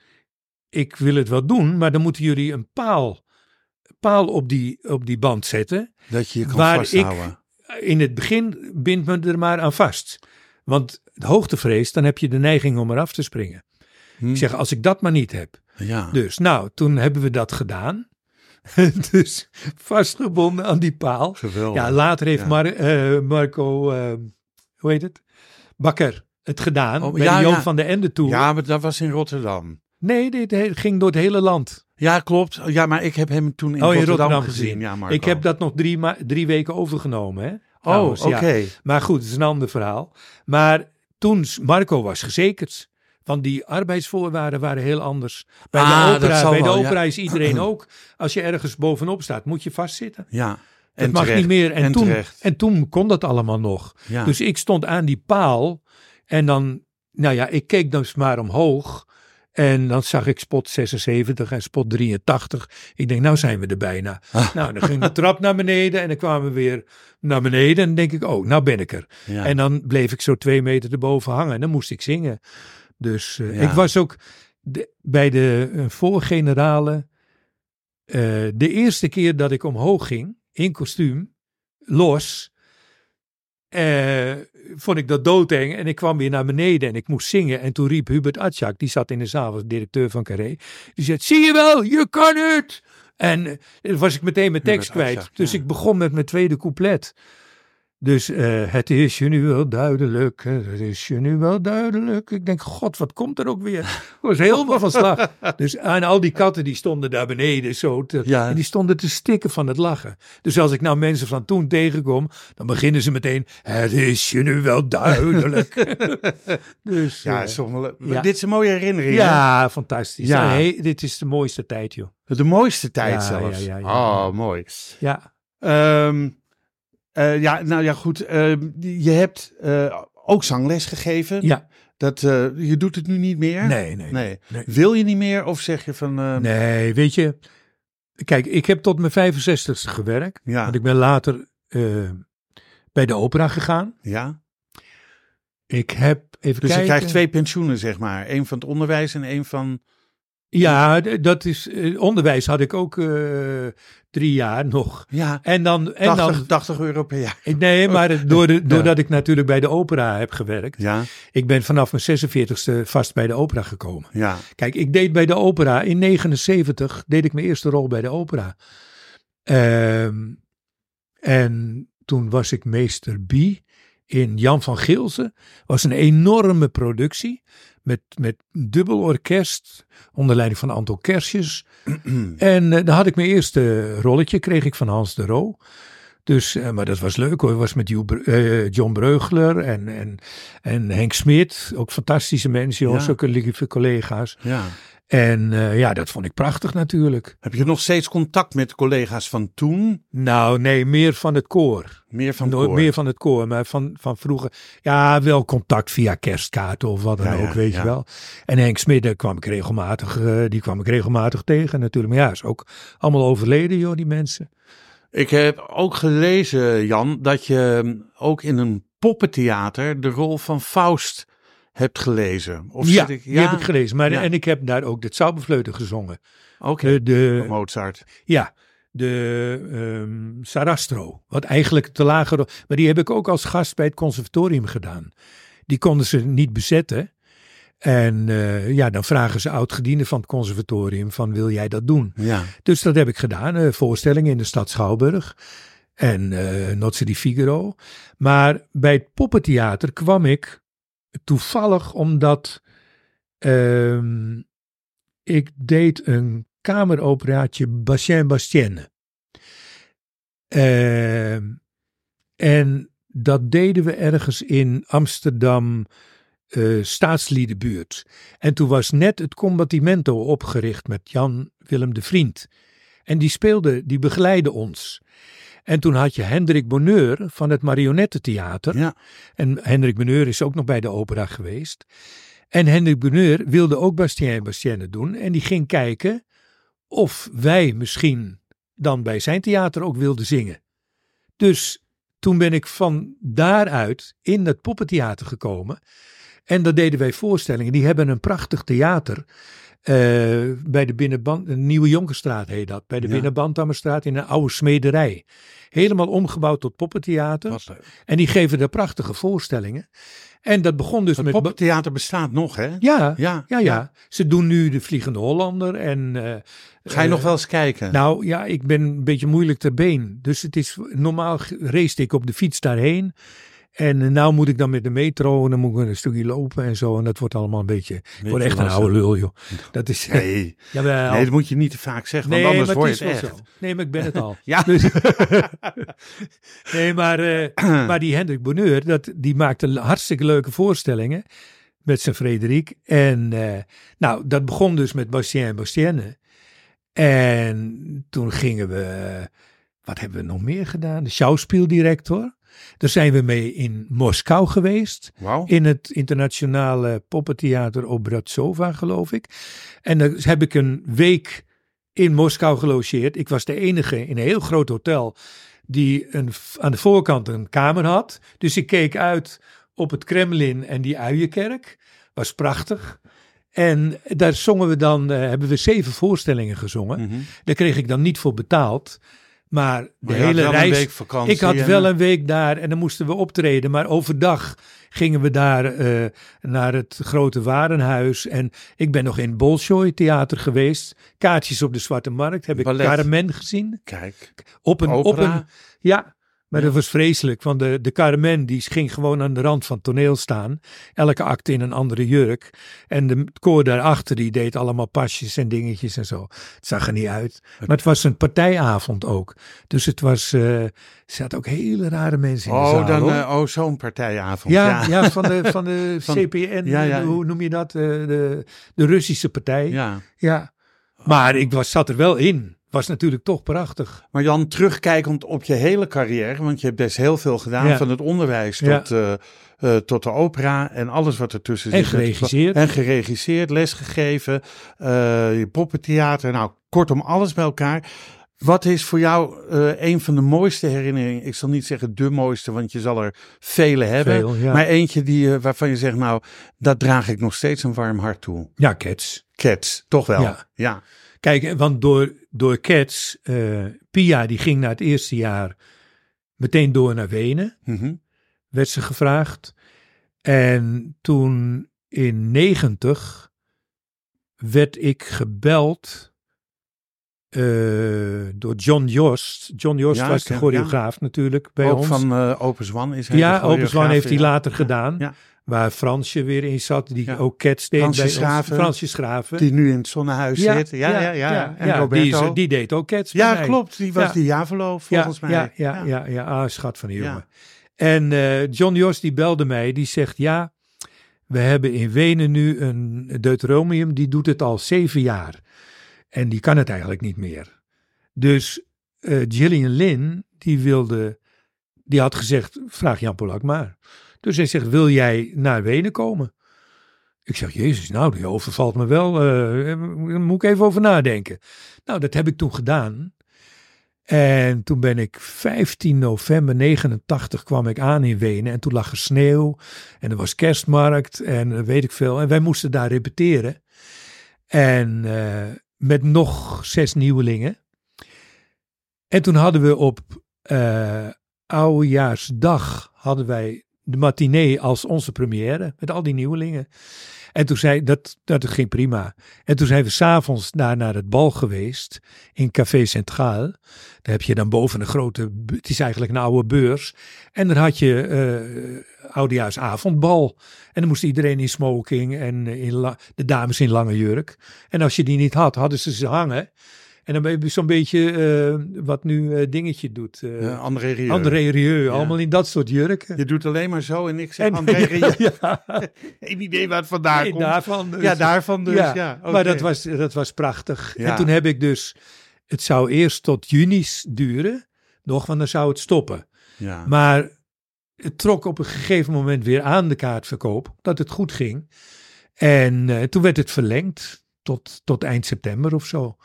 Ik wil het wel doen, maar dan moeten jullie een paal, paal op, die, op die band zetten. dat je je kan waar vasthouden. In het begin bindt me er maar aan vast. Want hoogtevrees, dan heb je de neiging om eraf te springen. Hm? Ik zeg, als ik dat maar niet heb. ja. Dus nou, toen hebben we dat gedaan. dus vastgebonden aan die paal. Geweldig. Ja, later heeft Ja. Mar- eh, Marco, eh, hoe heet het? Bakker het gedaan. Oh, bij ja, Joop ja. van de Ende toe. Ja, maar dat was in Rotterdam. Nee, dit ging door het hele land. Ja, klopt. Ja, maar ik heb hem toen in, oh, in Rotterdam, Rotterdam gezien. gezien. Ja, Marco. ik heb dat nog drie, drie weken overgenomen. Hè? Oh, oké. Maar goed, het is een ander verhaal. Maar toen, Marco was gezekerd. Want die arbeidsvoorwaarden waren heel anders. Bij Ah, de dat opera, bij de wel, ja. opera is iedereen ook. Als je ergens bovenop staat, moet je vastzitten. Ja. Dat En mag terecht. niet meer. En, En toen, terecht. en toen kon dat allemaal nog. Ja. Dus ik stond aan die paal. En dan, nou ja, ik keek dus maar omhoog. En dan zag ik spot 76 en spot 83. Ik denk, nou zijn we er bijna. Ah. Nou, dan ging de trap naar beneden en dan kwamen we weer naar beneden. En dan denk ik, oh, nou ben ik er. ja. En dan bleef ik zo twee meter erboven hangen en dan moest ik zingen. Dus eh, Ja. ik was ook de- bij de uh, voorgenerale. eh, de eerste keer dat ik omhoog ging, in kostuum, los. eh, vond ik dat doodeng en ik kwam weer naar beneden en ik moest zingen. En toen riep Hubert Atjak, die zat in de zaal, was directeur van Carré. Die zei, zie je wel, je kan het! En eh, dan was ik meteen mijn tekst Hubert kwijt. Dus ja. ik begon met mijn tweede couplet. Dus eh, het is je nu wel duidelijk, het is je nu wel duidelijk. Ik denk, god, wat komt er ook weer? Ik was helemaal van slag. Dus en al die katten die stonden daar beneden zo. Te, Ja. En die stonden te stikken van het lachen. Dus als ik nou mensen van toen tegenkom, dan beginnen ze meteen, het is je nu wel duidelijk. dus ja, ja. dit is een mooie herinnering. hè? ja, fantastisch. Ja. Hey, dit is de mooiste tijd, joh. De mooiste tijd Ja, zelfs. Oh, mooi. Ja, Ehm, eh, ja, nou ja, goed. ehm, je hebt eh, ook zangles gegeven. ja. Dat, eh, je doet het nu niet meer? Nee, nee. nee. nee. Wil je niet meer of zeg je van... eh, Nee, weet je. Kijk, ik heb tot mijn 65ste gewerkt. Ja, Want ik ben later eh, bij de opera gegaan. ja. Ik heb even Dus kijken. je krijgt twee pensioenen, zeg maar. Eén van het onderwijs en één van... Ja, dat is. eh, onderwijs had ik ook eh, drie jaar nog. Ja, En dan. En 80, dan 80 euro per jaar. nee, maar door de, doordat ik natuurlijk bij de opera heb gewerkt. Ja, Ik ben vanaf mijn 46ste vast bij de opera gekomen. ja. Kijk, ik deed bij de opera. In 79 deed ik mijn eerste rol bij de opera. Ehm, en toen was ik meester B in Jan van Geelze. was een enorme productie. Met, met dubbel orkest. Onder leiding van Anton Kersjes. en eh, daar had ik mijn eerste rolletje. Kreeg ik van Hans de Roo. Dus, eh, maar dat was leuk hoor. Het was met eh, John Breugler en, en, en Henk Smit. Ook fantastische mensen. Ja. Lieve collega's. ja. En eh, ja, dat vond ik prachtig natuurlijk. Heb je nog steeds contact met collega's van toen? Nou, nee, meer van het koor. Meer van Nooit koor? meer van het koor, maar van, van vroeger. Ja, wel contact via kerstkaarten of wat dan Ja, ook, weet ja. je wel. En Henk Smit, daar kwam ik regelmatig, eh, die kwam ik regelmatig tegen natuurlijk. Maar ja, is ook allemaal overleden, joh, die mensen. Ik heb ook gelezen, Jan, dat je ook in een poppentheater de rol van Faust hebt gelezen. Of ja, ik, die heb ik gelezen. Maar, Ja. En ik heb daar ook de Zauberfleuten gezongen. Oké, De, de, Mozart. Ja, de ehm, Sarastro. Wat eigenlijk te lager. Maar die heb ik ook als gast bij het conservatorium gedaan. Die konden ze niet bezetten. En eh, ja, dan vragen ze oud-gedienden van het conservatorium van wil jij dat doen? Ja, Dus dat heb ik gedaan. eh, voorstellingen in de stad Schouwburg. En eh Nozze di Figaro. Maar bij het poppentheater kwam ik toevallig omdat ehm, ik deed een kameroperaatje Bastien Bastienne. Ehm, en dat deden we ergens in Amsterdam eh, staatsliedenbuurt. En toen was net het Combattimento opgericht met Jan Willem de Vriend. En die speelde, die begeleidde ons. En toen had je Hendrik Bonheur van het Marionettentheater. ja. En Hendrik Bonheur is ook nog bij de opera geweest. En Hendrik Bonheur wilde ook Bastien en Bastienne doen. En die ging kijken of wij misschien dan bij zijn theater ook wilden zingen. Dus toen ben ik van daaruit in dat poppentheater gekomen. En daar deden wij voorstellingen. Die hebben een prachtig theater. Eh, bij de binnenband, de Nieuwe Jonkerstraat heet dat. Bij de Ja. Binnenbandammerstraat in een oude smederij. Helemaal omgebouwd tot poppentheater. En die geven daar prachtige voorstellingen. En dat begon dus Het met. poppentheater bestaat nog, hè? Ja, Ja, ja, ja, Ze doen nu de Vliegende Hollander. En, eh, Ga je eh, nog wel eens kijken? Nou ja, ik ben een beetje moeilijk ter been. Dus het is normaal race ik op de fiets daarheen. En eh, nou moet ik dan met de metro en dan moet ik een stukje lopen en zo. En dat wordt allemaal een beetje. Ik word echt een oude lul, joh. Dat is. Nee, Jawel. nee, dat moet je niet te vaak zeggen, want Nee, anders maar word het je het wel echt. zo. Nee, maar ik ben het al. Ja. Dus- nee, maar, eh, maar die Hendrik Bonheur, dat, die maakte hartstikke leuke voorstellingen. met zijn Frederik. En eh, nou, dat begon dus met Bastien en Bastienne. En toen gingen we, wat hebben we nog meer gedaan? De schouwspieldirector. Daar zijn we mee in Moskou geweest. In het internationale poppentheater Obratsova, geloof ik. En dan heb ik een week in Moskou gelogeerd. Ik was de enige in een heel groot hotel die een, aan de voorkant een kamer had. Dus ik keek uit op het Kremlin en die Uienkerk. Was prachtig. En daar zongen we dan, eh, hebben we zeven voorstellingen gezongen. Mhm. Daar kreeg ik dan niet voor betaald. Maar de Maar hele reis. week vakantie ik had en- wel een week daar en dan moesten we optreden. Maar overdag gingen we daar eh, naar het grote warenhuis. En ik ben nog in Bolshoi Theater geweest. Kaartjes op de Zwarte Markt. Heb ik. Carmen gezien. Kijk. Op een, op Opera. een, ja, maar dat was vreselijk. Want de, de Carmen die ging gewoon aan de rand van het toneel staan. Elke acte in een andere jurk. En de koor daarachter die deed allemaal pasjes en dingetjes en zo. Het zag er niet uit. Maar het was een partijavond ook. Dus het was, eh, er zaten ook hele rare mensen in de Oh, zaal. dan, eh, oh zo'n partijavond. ja, Ja. ja. van de, van de Van- CPN, ja, ja. hoe noem je dat? Eh, de, de Russische partij. ja. Ja. Maar ik was, zat er wel in. Was natuurlijk toch prachtig. Maar Jan, terugkijkend op je hele carrière, want je hebt best heel veel gedaan, Ja. van het onderwijs Ja. tot, eh, eh, tot de opera en alles wat ertussen En zit. geregisseerd. En geregisseerd, lesgegeven, eh, je poppentheater, nou kortom alles bij elkaar. Wat is voor jou een van de mooiste herinneringen? Ik zal niet zeggen de mooiste, want je zal er vele hebben. Veel, ja. Maar eentje die, waarvan je zegt, nou, dat draag ik nog steeds een warm hart toe. Ja, Cats. Cats, toch wel? Ja. Kijk, want door, door Cats, eh, Pia die ging na het eerste jaar meteen door naar Wenen, Mhm. werd ze gevraagd. En toen in 90 werd ik gebeld eh, door John Jost. John Jost Ja, was de choreograaf natuurlijk bij Ook ons. van eh Opus One is hij ja, Open choreograaf, heeft hij later gedaan. Waar Fransje weer in zat, die Ja. ook Cats deed Fransje bij. Schraven. Fransje Schraven. Die nu in het zonnehuis zit. Ja, ja, ja. En Roberto. Die, die deed ook Cats ja, klopt. Die was die Javelo volgens mij. Ja, ja, ja, ja. Ah, schat van Ja. jongen. En eh, John Jos die belde mij, die zegt ja, we hebben in Wenen nu een Deuteronomium, die doet het al zeven jaar. En die kan het eigenlijk niet meer. Dus eh, Gillian Lynn, die wilde, die had gezegd, vraag Jan Polak maar. Dus hij zegt, wil jij naar Wenen komen? Ik zeg, jezus, nou, die overvalt me wel. daar moet ik even over nadenken. Nou, dat heb ik toen gedaan. En toen ben ik 15 november 89 kwam ik aan in Wenen. En toen lag er sneeuw. En er was kerstmarkt. En eh, weet ik veel. En wij moesten daar repeteren. En eh, met nog zes nieuwelingen. En toen hadden we op oudejaarsdag hadden wij de matinee als onze première. Met al die nieuwelingen. En toen zei dat, dat ging prima. En toen zijn we s'avonds daar naar het bal geweest in Café Centraal. Daar heb je dan boven een grote, het is eigenlijk een oude beurs. En daar had je eh oudejaarsavondbal. En dan moest iedereen in smoking en in de dames in lange jurk. En als je die niet had, hadden ze ze hangen. En dan ben je zo'n beetje eh, wat nu eh, dingetje doet. Uh, André Rieu. André Rieu, allemaal in dat soort jurken. Je doet alleen maar zo en ik zeg En- André Rieu. ja, Geen idee waar het vandaan nee, komt. daarvan. dus. Ja, daarvan dus. Ja. Maar dat was, dat was prachtig. En toen heb ik dus, het zou eerst tot juni duren, nog, want dan zou het stoppen. Ja. Maar het trok op een gegeven moment weer aan de kaartverkoop, dat het goed ging. En toen werd het verlengd tot, tot eind september of zo.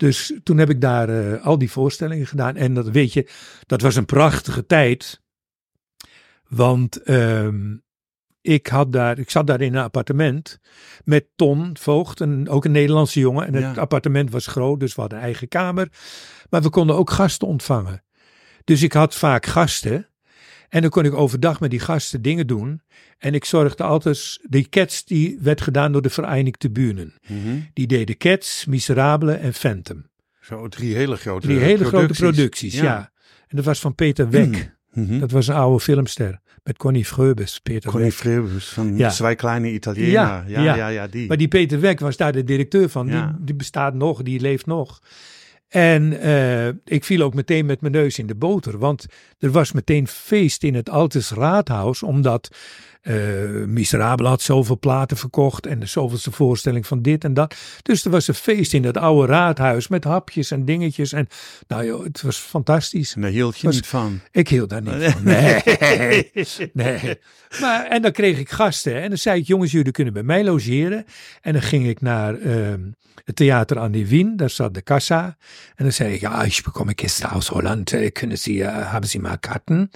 Dus toen heb ik daar eh, al die voorstellingen gedaan. En dat weet je, dat was een prachtige tijd. Want ehm, ik, had daar, ik zat daar in een appartement met Ton Voogd, een, ook een Nederlandse jongen. En het Ja. appartement was groot, dus we hadden een eigen kamer. Maar we konden ook gasten ontvangen. Dus ik had vaak gasten. En dan kon ik overdag met die gasten dingen doen. En ik zorgde altijd, die cats die werd gedaan door de Verenigde Buren. Mhm. Die deden Cats, Miserabele en Phantom. Zo drie hele grote Drie hele grote producties, ja. En dat was van Peter Weck. Mhm. Dat was een oude filmster. Met Connie Freubes, Peter Connie Weck. Freubus van Ja. Zwei kleine Italiener. Ja, Ja, ja, ja. die. Maar die Peter Weck was daar de directeur van. Die, die bestaat nog, die leeft nog. En eh, ik viel ook meteen met mijn neus in de boter, want er was meteen feest in het Altes Raadhuis, omdat uh, Miserabel had zoveel platen verkocht en de zoveelste voorstelling van dit en dat. Dus er was een feest in het oude raadhuis met hapjes en dingetjes. En nou joh, het was fantastisch. En daar hield je Was- niet van. Ik hield daar niet van. Nee, nee. Maar, en dan kreeg ik gasten. En dan zei ik, jongens, jullie kunnen bij mij logeren. En dan ging ik naar ehm, het theater aan de Wien. Daar zat de kassa. En dan zei ik, ja, ik bekomme Gäste aus Holland. Eh, Kunnen Sie, uh, hebben Sie maar kaarten?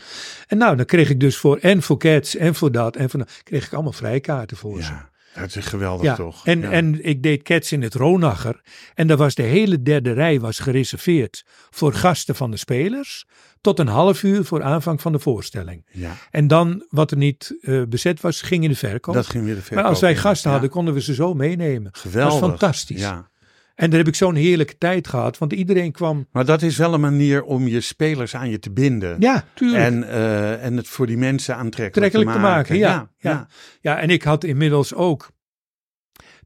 En nou, dan kreeg ik dus voor, en voor Cats, en voor dat, en dat, kreeg ik allemaal vrijkaarten voor ze. Ja, dat is geweldig Ja, toch? en, Ja. en ik deed Cats in het Ronacher. En daar was de hele derde rij was gereserveerd voor gasten van de spelers. Tot een half uur voor aanvang van de voorstelling. ja, En dan, wat er niet eh, bezet was, ging in de verkoop. dat ging weer de verkoop maar als wij gasten hadden, konden we ze zo meenemen. Geweldig. Dat was fantastisch. Ja. En daar heb ik zo'n heerlijke tijd gehad. Want iedereen kwam... Maar dat is wel een manier om je spelers aan je te binden. Ja, tuurlijk. En, eh, en het voor die mensen aantrekkelijk te te maken. maken, ja, ja. Ja, en ik had inmiddels ook,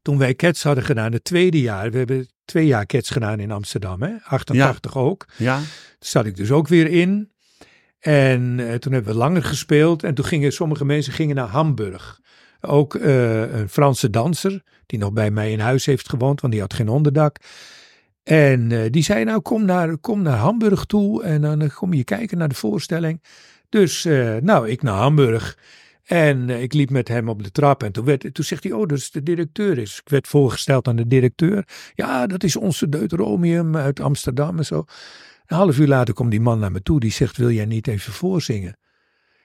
toen wij Cats hadden gedaan, het tweede jaar, we hebben twee jaar Cats gedaan in Amsterdam, hè? 88 ook. ja. Daar zat ik dus ook weer in. En eh, toen hebben we langer gespeeld. En toen gingen sommige mensen gingen naar Hamburg. Ook eh, een Franse danser, die nog bij mij in huis heeft gewoond, want die had geen onderdak. En eh, die zei, nou kom naar, kom naar Hamburg toe en dan eh, kom je kijken naar de voorstelling. Dus nou, ik naar Hamburg. En ik liep met hem op de trap en toen, werd, toen zegt hij, oh, dat is de directeur. Dus ik werd voorgesteld aan de directeur. Ja, dat is onze Deuteromium uit Amsterdam en zo. Een half uur later komt die man naar me toe. Die zegt, wil jij niet even voorzingen?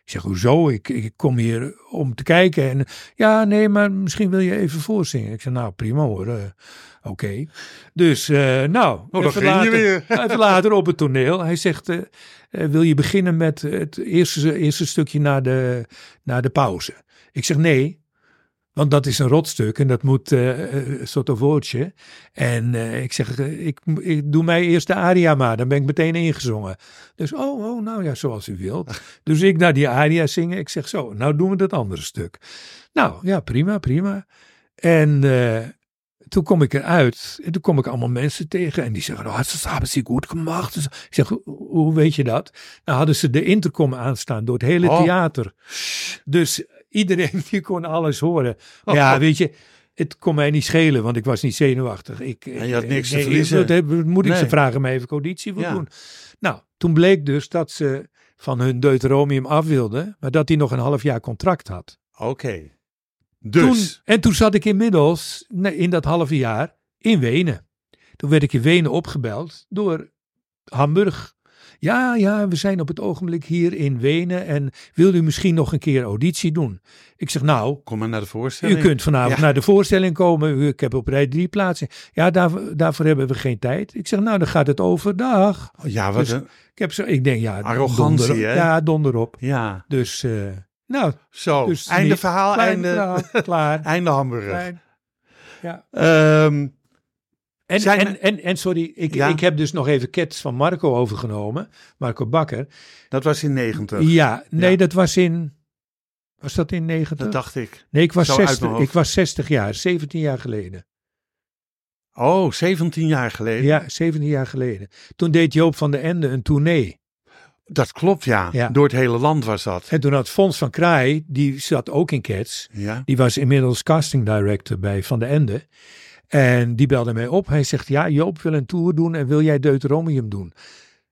Ik zeg, hoezo? Ik, ik kom hier om te kijken. En ja, nee, maar misschien wil je even voorzingen. Ik zeg, nou prima hoor. eh, Oké. Dus, eh, nou. Oh, even later, weer. Even later op het toneel. Hij zegt, eh, wil je beginnen met het eerste, eerste stukje na de, na de pauze? Ik zeg, nee. Want dat is een rotstuk en dat moet eh, sotto voce. En eh, ik zeg, eh, ik, ik doe mij eerst de aria maar. Dan ben ik meteen ingezongen. Dus, oh, oh, nou ja, zoals u wilt. Dus ik naar die aria zingen. Ik zeg zo, nou doen we dat andere stuk. Nou, ja, prima, prima. En eh, toen kom ik eruit. En toen kom ik allemaal mensen tegen. En die zeggen, oh, dat hebben ze goed gemaakt. Dus ik zeg, hoe, hoe weet je dat? Nou hadden ze de intercom aanstaan door het hele Oh. theater. Dus iedereen die kon alles horen. Maar ja, weet je... Het kon mij niet schelen, want ik was niet zenuwachtig. Ik, En je had niks te nee, verliezen. dat moet ik Nee. ze vragen mij even conditie voor Ja. doen. Nou, toen bleek dus dat ze van hun Deuteromium af wilden, maar dat hij nog een half jaar contract had. Oké. Dus. Toen, en toen zat ik inmiddels in dat halve jaar in Wenen. Toen werd ik in Wenen opgebeld door Hamburg. Ja, ja, we zijn op het ogenblik hier in Wenen en wil u misschien nog een keer auditie doen? Ik zeg nou, Kom maar naar de voorstelling. u kunt vanavond Ja. naar de voorstelling komen. Ik heb op rij drie plaatsen. Ja, daarvoor, daarvoor hebben we geen tijd. Ik zeg, nou, dan gaat het overdag. Oh, Ja, wat Dus- een... Ik heb zo, ik denk, ja, Arrogantie, donder, hè? Ja, donder op. Ja. Dus, eh, nou, Zo, Dus einde niet- verhaal, klein einde, klaar. einde Hamburg. Klein. Ja. Ehm, En, Zijn en, en, en sorry, ik, Ja. ik heb dus nog even Cats van Marco overgenomen. Marco Bakker. dat was in 90. Ja, nee, Ja. dat was in. Was dat in 90? Dat dacht ik. nee, ik was, Zo uit mijn 60, hoofd. ik was 60 jaar, 17 jaar geleden. Oh, 17 jaar geleden. Ja, 17 jaar geleden. Toen deed Joop van den Ende een tournee. Dat klopt, ja. Ja. Door het hele land was dat. En toen had Fons van Kraai, die zat ook in Cats. Ja. Die was inmiddels casting director bij Van den Ende. En die belde mij op. Hij zegt, ja, Joop wil een tour doen en wil jij Deuteromium doen?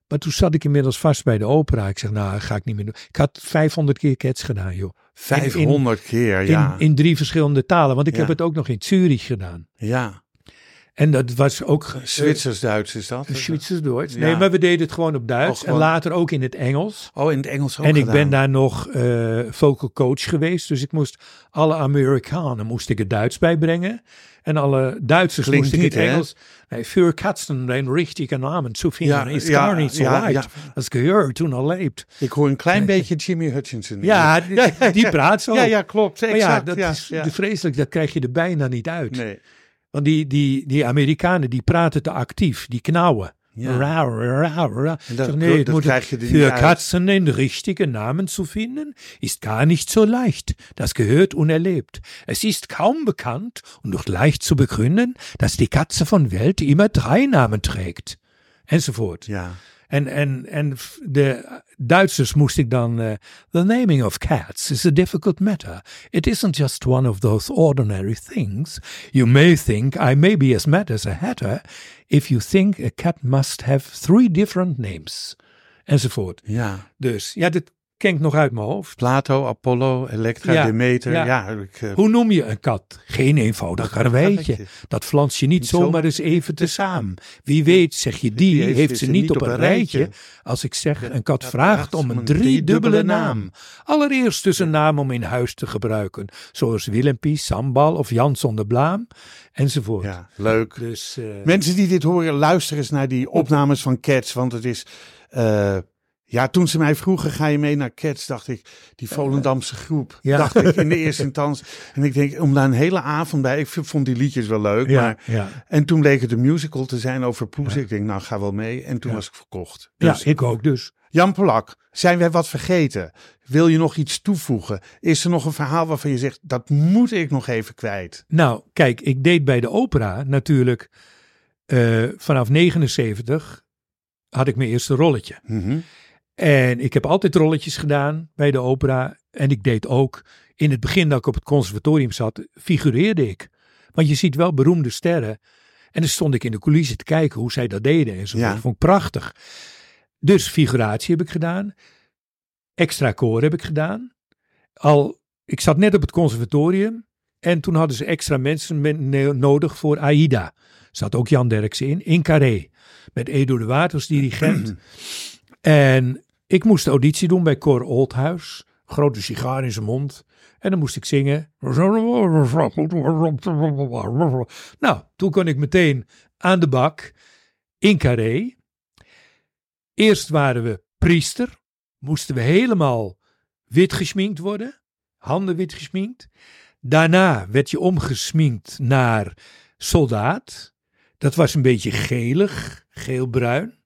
Maar toen zat ik inmiddels vast bij de opera. Ik zeg, nou, ga ik niet meer doen. Ik had 500 keer Cats gedaan, joh. 500 keer, In, ja. in drie verschillende talen. Want ik Ja. heb het ook nog in Zurich gedaan. ja. En dat was ook... Zwitsers-Duits is dat? Zwitsers-Duits. Ja. Nee, maar we deden het gewoon op Duits. Oh, gewoon- En later ook in het Engels. Oh, in het Engels ook en ik ben daar nog eh vocal coach geweest. Dus ik moest alle Amerikanen moest ik het Duits bijbrengen. En alle Duitsers Klinkt moest ik niet, het hè? Engels. Nee, für Katzen den richtigen Namen zu vinden Ja, is ja, gar niet zo ja, leicht. ja. Das gehört toen al lebt. Ik hoor een klein beetje Jimmy Hutchinson. Ja, die, die praat zo. ja, ja, klopt. Maar Exact. ja, dat ja, is ja. de vreselijk. Dat krijg je er bijna niet uit. Nee. Want die, die, die Amerikanen die praten te actief. Die knauwen. Ja. Dat- Ik zeg, nee, krijg je er niet Für. Katzen den richtigen Namen zu finden, ist gar nicht so leicht. Das gehört unerlebt. Es ist kaum bekannt und doch leicht zu begründen, dass die Katze von Welt immer drei Namen trägt. enzovoort. Ja. En, en, en de Duitsers moest ik dan. eh, the naming of cats is a difficult matter. It isn't just one of those ordinary things. You may think I may be as mad as a hatter if you think a cat must have three different names. Enzovoort. Ja. Dus ja, dit ken ik nog uit mijn hoofd. Plato, Apollo, Elektra, Ja, Demeter. Ja, ja. ik, eh, Hoe noem je een kat? Geen eenvoudig karweitje. Dat flans je niet Niet zomaar eens even te samen. Wie weet, zeg je die, heeft, ze niet op een rijtje. Als ik zeg, een kat vraagt om een driedubbele naam. Allereerst dus een naam om in huis te gebruiken. Zoals Willempie, Sambal of Jan zonder blaam. Enzovoort. ja, leuk. Dus, eh, Mensen die dit horen, luister eens naar die opnames van Cats. Want het is. eh, ja, toen ze mij vroegen, ga je mee naar Cats? Dacht ik, die Volendamse groep. Ja. Dacht ik in de eerste instantie. En ik denk, om daar een hele avond bij. Ik vond die liedjes wel leuk. ja, Maar, ja. en toen bleek het een musical te zijn over Poes. Ik denk, nou, ga wel mee. En toen was ik verkocht. ja, Dus, ik ook dus. Jan Polak, zijn wij wat vergeten? Wil je nog iets toevoegen? Is er nog een verhaal waarvan je zegt, dat moet ik nog even kwijt? Nou, kijk, ik deed bij de opera natuurlijk eh, vanaf 79 had ik mijn eerste rolletje. Mhm. En ik heb altijd rolletjes gedaan bij de opera. En ik deed ook, in het begin dat ik op het conservatorium zat, figureerde ik. Want je ziet wel beroemde sterren. En dan stond ik in de coulissen te kijken hoe zij dat deden. En zo Ja. Vond ik prachtig. Dus figuratie heb ik gedaan. Extra koor heb ik gedaan. Al, ik zat net op het conservatorium. En toen hadden ze extra mensen men- nodig voor AIDA. Zat ook Jan Derksen in, in Carré. Met Edo de als dirigent. En ik moest auditie doen bij Cor Oldhuis. Grote sigaar in zijn mond. En dan moest ik zingen. Nou, toen kon ik meteen aan de bak in Carré. Eerst waren we priester. Moesten we helemaal wit gesminkt worden. Handen wit gesminkt. Daarna werd je omgesminkt naar soldaat. Dat was een beetje gelig, geelbruin.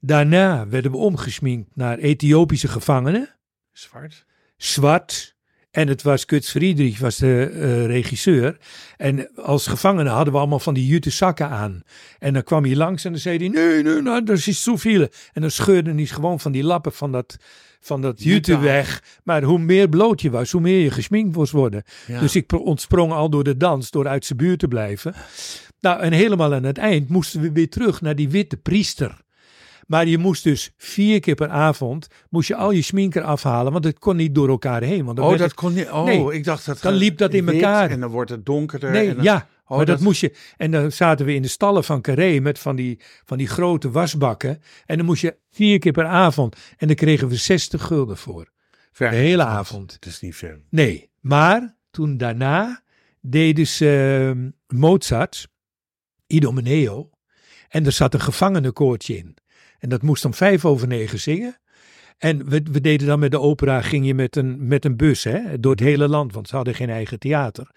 Daarna werden we omgesminkt naar Ethiopische gevangenen, Zwart. zwart. En het was Kuts Friedrich, was de eh, regisseur. En als gevangenen hadden we allemaal van die jute zakken aan. En dan kwam hij langs en dan zei hij, nee, nee, nou, dat is zoveel. En dan scheurde hij gewoon van die lappen van dat, van dat jute weg. Maar hoe meer bloot je was, hoe meer je gesminkt moest worden. Ja. Dus ik pro- ontsprong al door de dans, door uit zijn buurt te blijven. Nou, en helemaal aan het eind moesten we weer terug naar die witte priester. Maar je moest dus vier keer per avond, moest je al je sminker afhalen, want het kon niet door elkaar heen. Want dan Oh, dat het- kon niet. Oh, Nee, ik dacht dat. dan liep dat in elkaar. En dan wordt het donkerder. Nee, en dan- ja, Oh, maar dat, dat- moest je. En dan zaten we in de stallen van Carré met van die, van die grote wasbakken. En dan moest je vier keer per avond. En dan kregen we 60 gulden voor. Ver- De hele avond. Het is niet veel. Nee, maar toen daarna deden ze eh, Mozart, Idomeneo. En er zat een gevangenenkoortje in. En dat moest om vijf over negen zingen. En we, we deden dan met de opera, ging je met een, met een bus hè, door het hele land, want ze hadden geen eigen theater.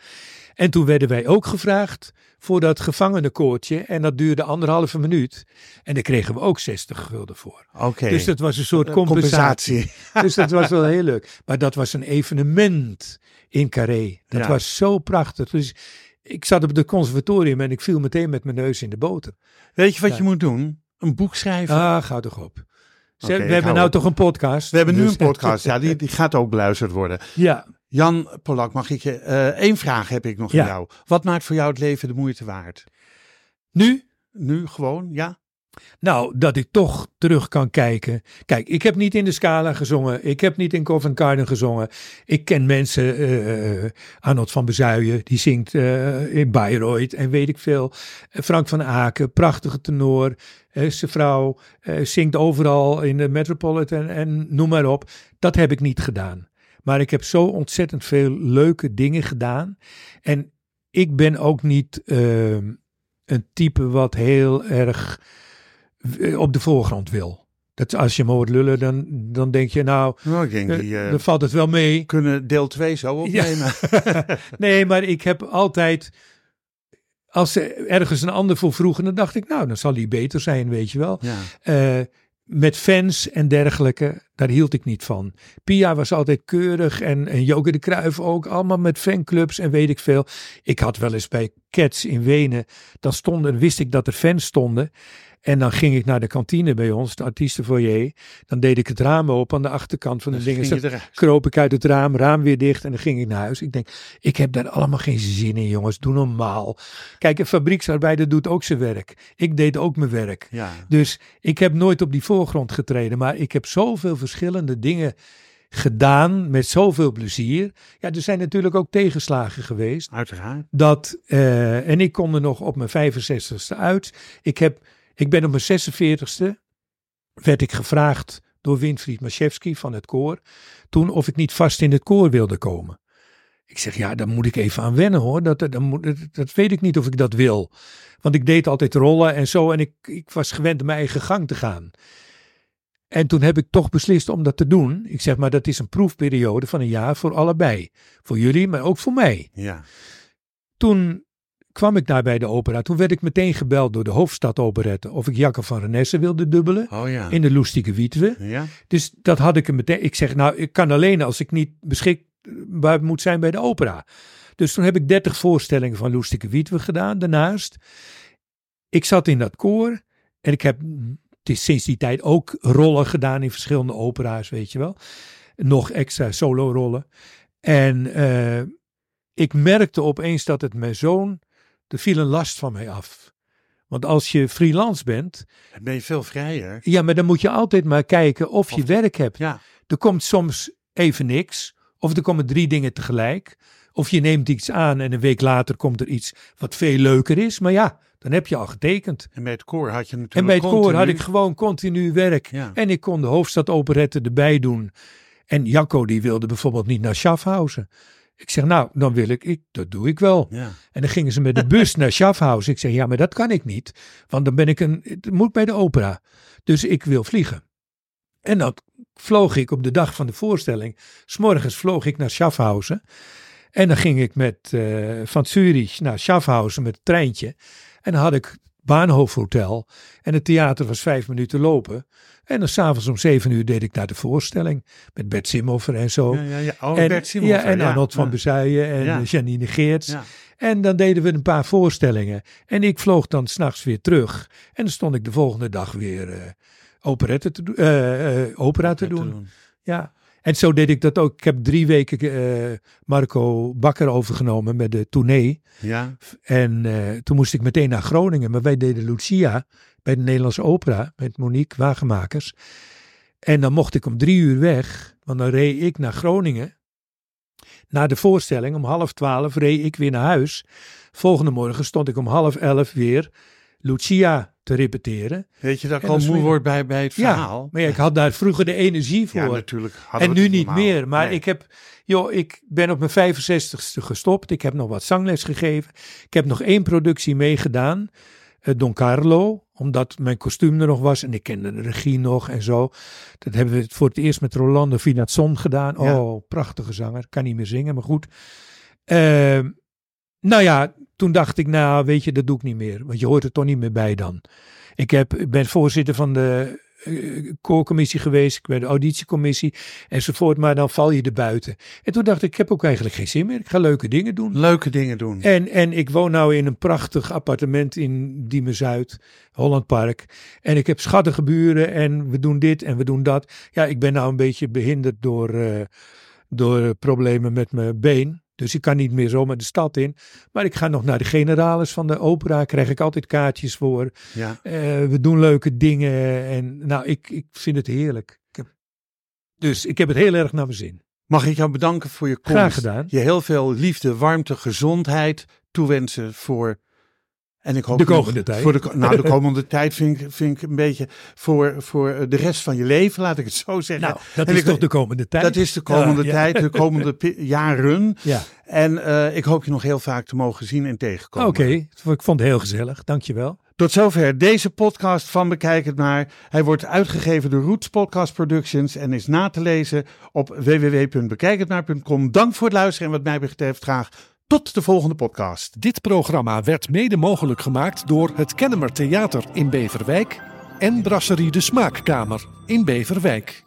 En toen werden wij ook gevraagd voor dat gevangenenkoortje. En dat duurde anderhalve minuut. En daar kregen we ook 60 gulden voor. Oké. Dus dat was een soort Eh, compensatie. Dus dat was wel heel leuk. Maar dat was een evenement in Carré. Dat Ja. was zo prachtig. Dus ik zat op het conservatorium en ik viel meteen met mijn neus in de boter. Weet je wat Ja. je moet doen? Een boek schrijven. Ah, ga toch op. Ze- we hebben nou op. toch een podcast. We hebben nu Dus- een podcast. Ja, die, die gaat ook beluisterd worden. Ja, Jan Polak, mag ik je... eh één vraag heb ik nog Ja. aan jou. Wat maakt voor jou het leven de moeite waard? nu? Nu gewoon, ja? Nou, dat ik toch terug kan kijken. Kijk, ik heb niet in de Scala gezongen. Ik heb niet in Covent Garden gezongen. Ik ken mensen, eh, Arnold van Bezuijen, die zingt in Bayreuth en weet ik veel. Frank van Aken, prachtige tenor. Eh, zijn vrouw zingt overal in de Metropolitan en noem maar op. Dat heb ik niet gedaan. Maar ik heb zo ontzettend veel leuke dingen gedaan. En ik ben ook niet eh, een type wat heel erg op de voorgrond wil. Dat als je me hoort lullen, dan, dan denk je, nou, Nou, ik denk eh, die... eh, dan valt het wel mee. kunnen deel 2 zo opnemen. nee, maar ik heb altijd, als ze ergens een ander voor vroegen, dan dacht ik, nou, dan zal die beter zijn, weet je wel. Ja. Eh, met fans en dergelijke, daar hield ik niet van. Pia was altijd keurig en, en Joke de Kruif ook, allemaal met fanclubs en weet ik veel. Ik had wel eens bij Cats in Wenen, dan stonden, wist ik dat er fans stonden. En dan ging ik naar de kantine bij ons, de artiestenfoyer. Dan deed ik het raam open aan de achterkant van de Dan dingen. eruit. kroop ik uit het raam, raam weer dicht en dan ging ik naar huis. Ik denk, ik heb daar allemaal geen zin in jongens, doe normaal. Kijk, een fabrieksarbeider doet ook zijn werk. Ik deed ook mijn werk. Ja. Dus ik heb nooit op die voorgrond getreden, maar ik heb zoveel verschillende dingen gedaan met zoveel plezier. Ja, er zijn natuurlijk ook tegenslagen geweest. Uiteraard. Dat, eh, en ik kon er nog op mijn 65ste uit. Ik, heb, ik ben op mijn 46ste, werd ik gevraagd door Winfried Maszewski van het koor, toen of ik niet vast in het koor wilde komen. Ik zeg, ja, daar moet ik even aan wennen hoor. Dat, dat, dat weet ik niet of ik dat wil. Want ik deed altijd rollen en zo en ik, ik was gewend mijn eigen gang te gaan. En toen heb ik toch beslist om dat te doen. Ik zeg maar, dat is een proefperiode van een jaar voor allebei. Voor jullie, maar ook voor mij. Ja. Toen kwam ik daar bij de opera. Toen werd ik meteen gebeld door de Hoofdstad Operette of ik Jacke van Renesse wilde dubbelen. Oh ja. In de Loestieke Wietwe. Ja. Dus dat had ik hem meteen. Ik zeg, nou, ik kan alleen als ik niet beschikbaar moet zijn bij de opera. Dus toen heb ik 30 voorstellingen van Loestieke Wietwe gedaan daarnaast. Ik zat in dat koor en ik heb sinds die tijd ook rollen gedaan in verschillende opera's, weet je wel. Nog extra solo rollen. En eh, ik merkte opeens dat het mijn zoon, er viel een last van mij af. Want als je freelance bent, Dan ben je veel vrijer. ja, maar dan moet je altijd maar kijken of je werk hebt. Ja. Er komt soms even niks, of er komen drie dingen tegelijk. Of je neemt iets aan en een week later komt er iets wat veel leuker is. Maar ja, dan heb je al getekend. En bij het koor had je natuurlijk En bij het koor had ik gewoon continu werk. Ja. En ik kon de hoofdstadoperette erbij doen. En Jacco die wilde bijvoorbeeld niet naar Schaffhausen. Ik zeg, nou, dan wil ik, ik, dat doe ik wel. Ja. En dan gingen ze met de bus naar Schaffhausen. Ik zeg, ja, maar dat kan ik niet. Want dan ben ik een, het moet bij de opera. Dus ik wil vliegen. En dan vloog ik op de dag van de voorstelling. S'morgens vloog ik naar Schaffhausen. En dan ging ik met, eh, van Zurich naar Schaffhausen met het treintje. En dan had ik Bahnhofhotel. En het theater was vijf minuten lopen. En dan s'avonds om zeven uur deed ik naar de voorstelling. Met Bert Simhofer en zo. Ja, ja, ja. Oh, en, Bert ja, en. Arnold van. Bezuijen en eh, Janine Geerts. En dan deden we een paar voorstellingen. En ik vloog dan s'nachts weer terug. En dan stond ik de volgende dag weer operette te eh, opera te doen. Ja. En zo deed ik dat ook. Ik heb drie weken eh, Marco Bakker overgenomen met de tournee. Ja. En eh, toen moest ik meteen naar Groningen. Maar wij deden Lucia bij de Nederlandse Opera met Monique Wagenmakers. En dan mocht ik om drie uur weg. Want dan reed ik naar Groningen. Na de voorstelling om half twaalf reed ik weer naar huis. Volgende morgen stond ik om half elf weer Lucia te repeteren. Weet je dat ik al moe weer- word bij, bij het verhaal? Ja, maar ja, ik had daar vroeger de energie voor. Ja, natuurlijk. En nu niet normaal. meer. Maar Nee. ik heb, joh, ik ben op mijn 65ste gestopt. Ik heb nog wat zangles gegeven. Ik heb nog één productie meegedaan. eh, Don Carlo, omdat mijn kostuum er nog was en ik kende de regie nog en zo. Dat hebben we voor het eerst met Rolando Vinazzon gedaan. Ja. Oh, prachtige zanger. Kan niet meer zingen, maar goed. Ehm, nou ja, toen dacht ik, nou weet je, dat doe ik niet meer. Want je hoort er toch niet meer bij dan. Ik heb, ik ben voorzitter van de eh, koorcommissie geweest, ik ben de auditiecommissie enzovoort, maar dan val je er buiten. En toen dacht ik, ik heb ook eigenlijk geen zin meer. Ik ga leuke dingen doen. Leuke dingen doen. En, en ik woon nou in een prachtig appartement in Diemen-Zuid, Hollandpark. En ik heb schattige buren en we doen dit en we doen dat. Ja, ik ben nou een beetje behinderd door, eh, door problemen met mijn been. Dus ik kan niet meer zomaar de stad in. Maar ik ga nog naar de generalis van de opera. Krijg ik altijd kaartjes voor. Ja. Eh, we doen leuke dingen. En nou, ik, ik vind het heerlijk. Ik heb, dus ik heb het heel erg naar mijn zin. Mag ik jou bedanken voor je komst. Graag gedaan. Je heel veel liefde, warmte, gezondheid toewensen voor... En ik hoop De komende tijd. Voor de, nou, de komende tijd vind ik, vind ik een beetje voor, voor de rest van je leven, laat ik het zo zeggen. Nou, dat En is ik- toch de komende tijd? Dat is de komende Ja, ja. tijd, de komende jaren. Ja, En eh, ik hoop je nog heel vaak te mogen zien en tegenkomen. oké. Ik vond het heel gezellig. Dankjewel. Tot zover deze podcast van Bekijk het maar. Hij wordt uitgegeven door Roots Podcast Productions en is na te lezen op www.bekijkhetmaar.com. Dank voor het luisteren en wat mij betreft graag tot de volgende podcast. Dit programma werd mede mogelijk gemaakt door het Kennemer Theater in Beverwijk en Brasserie de Smaakkamer in Beverwijk.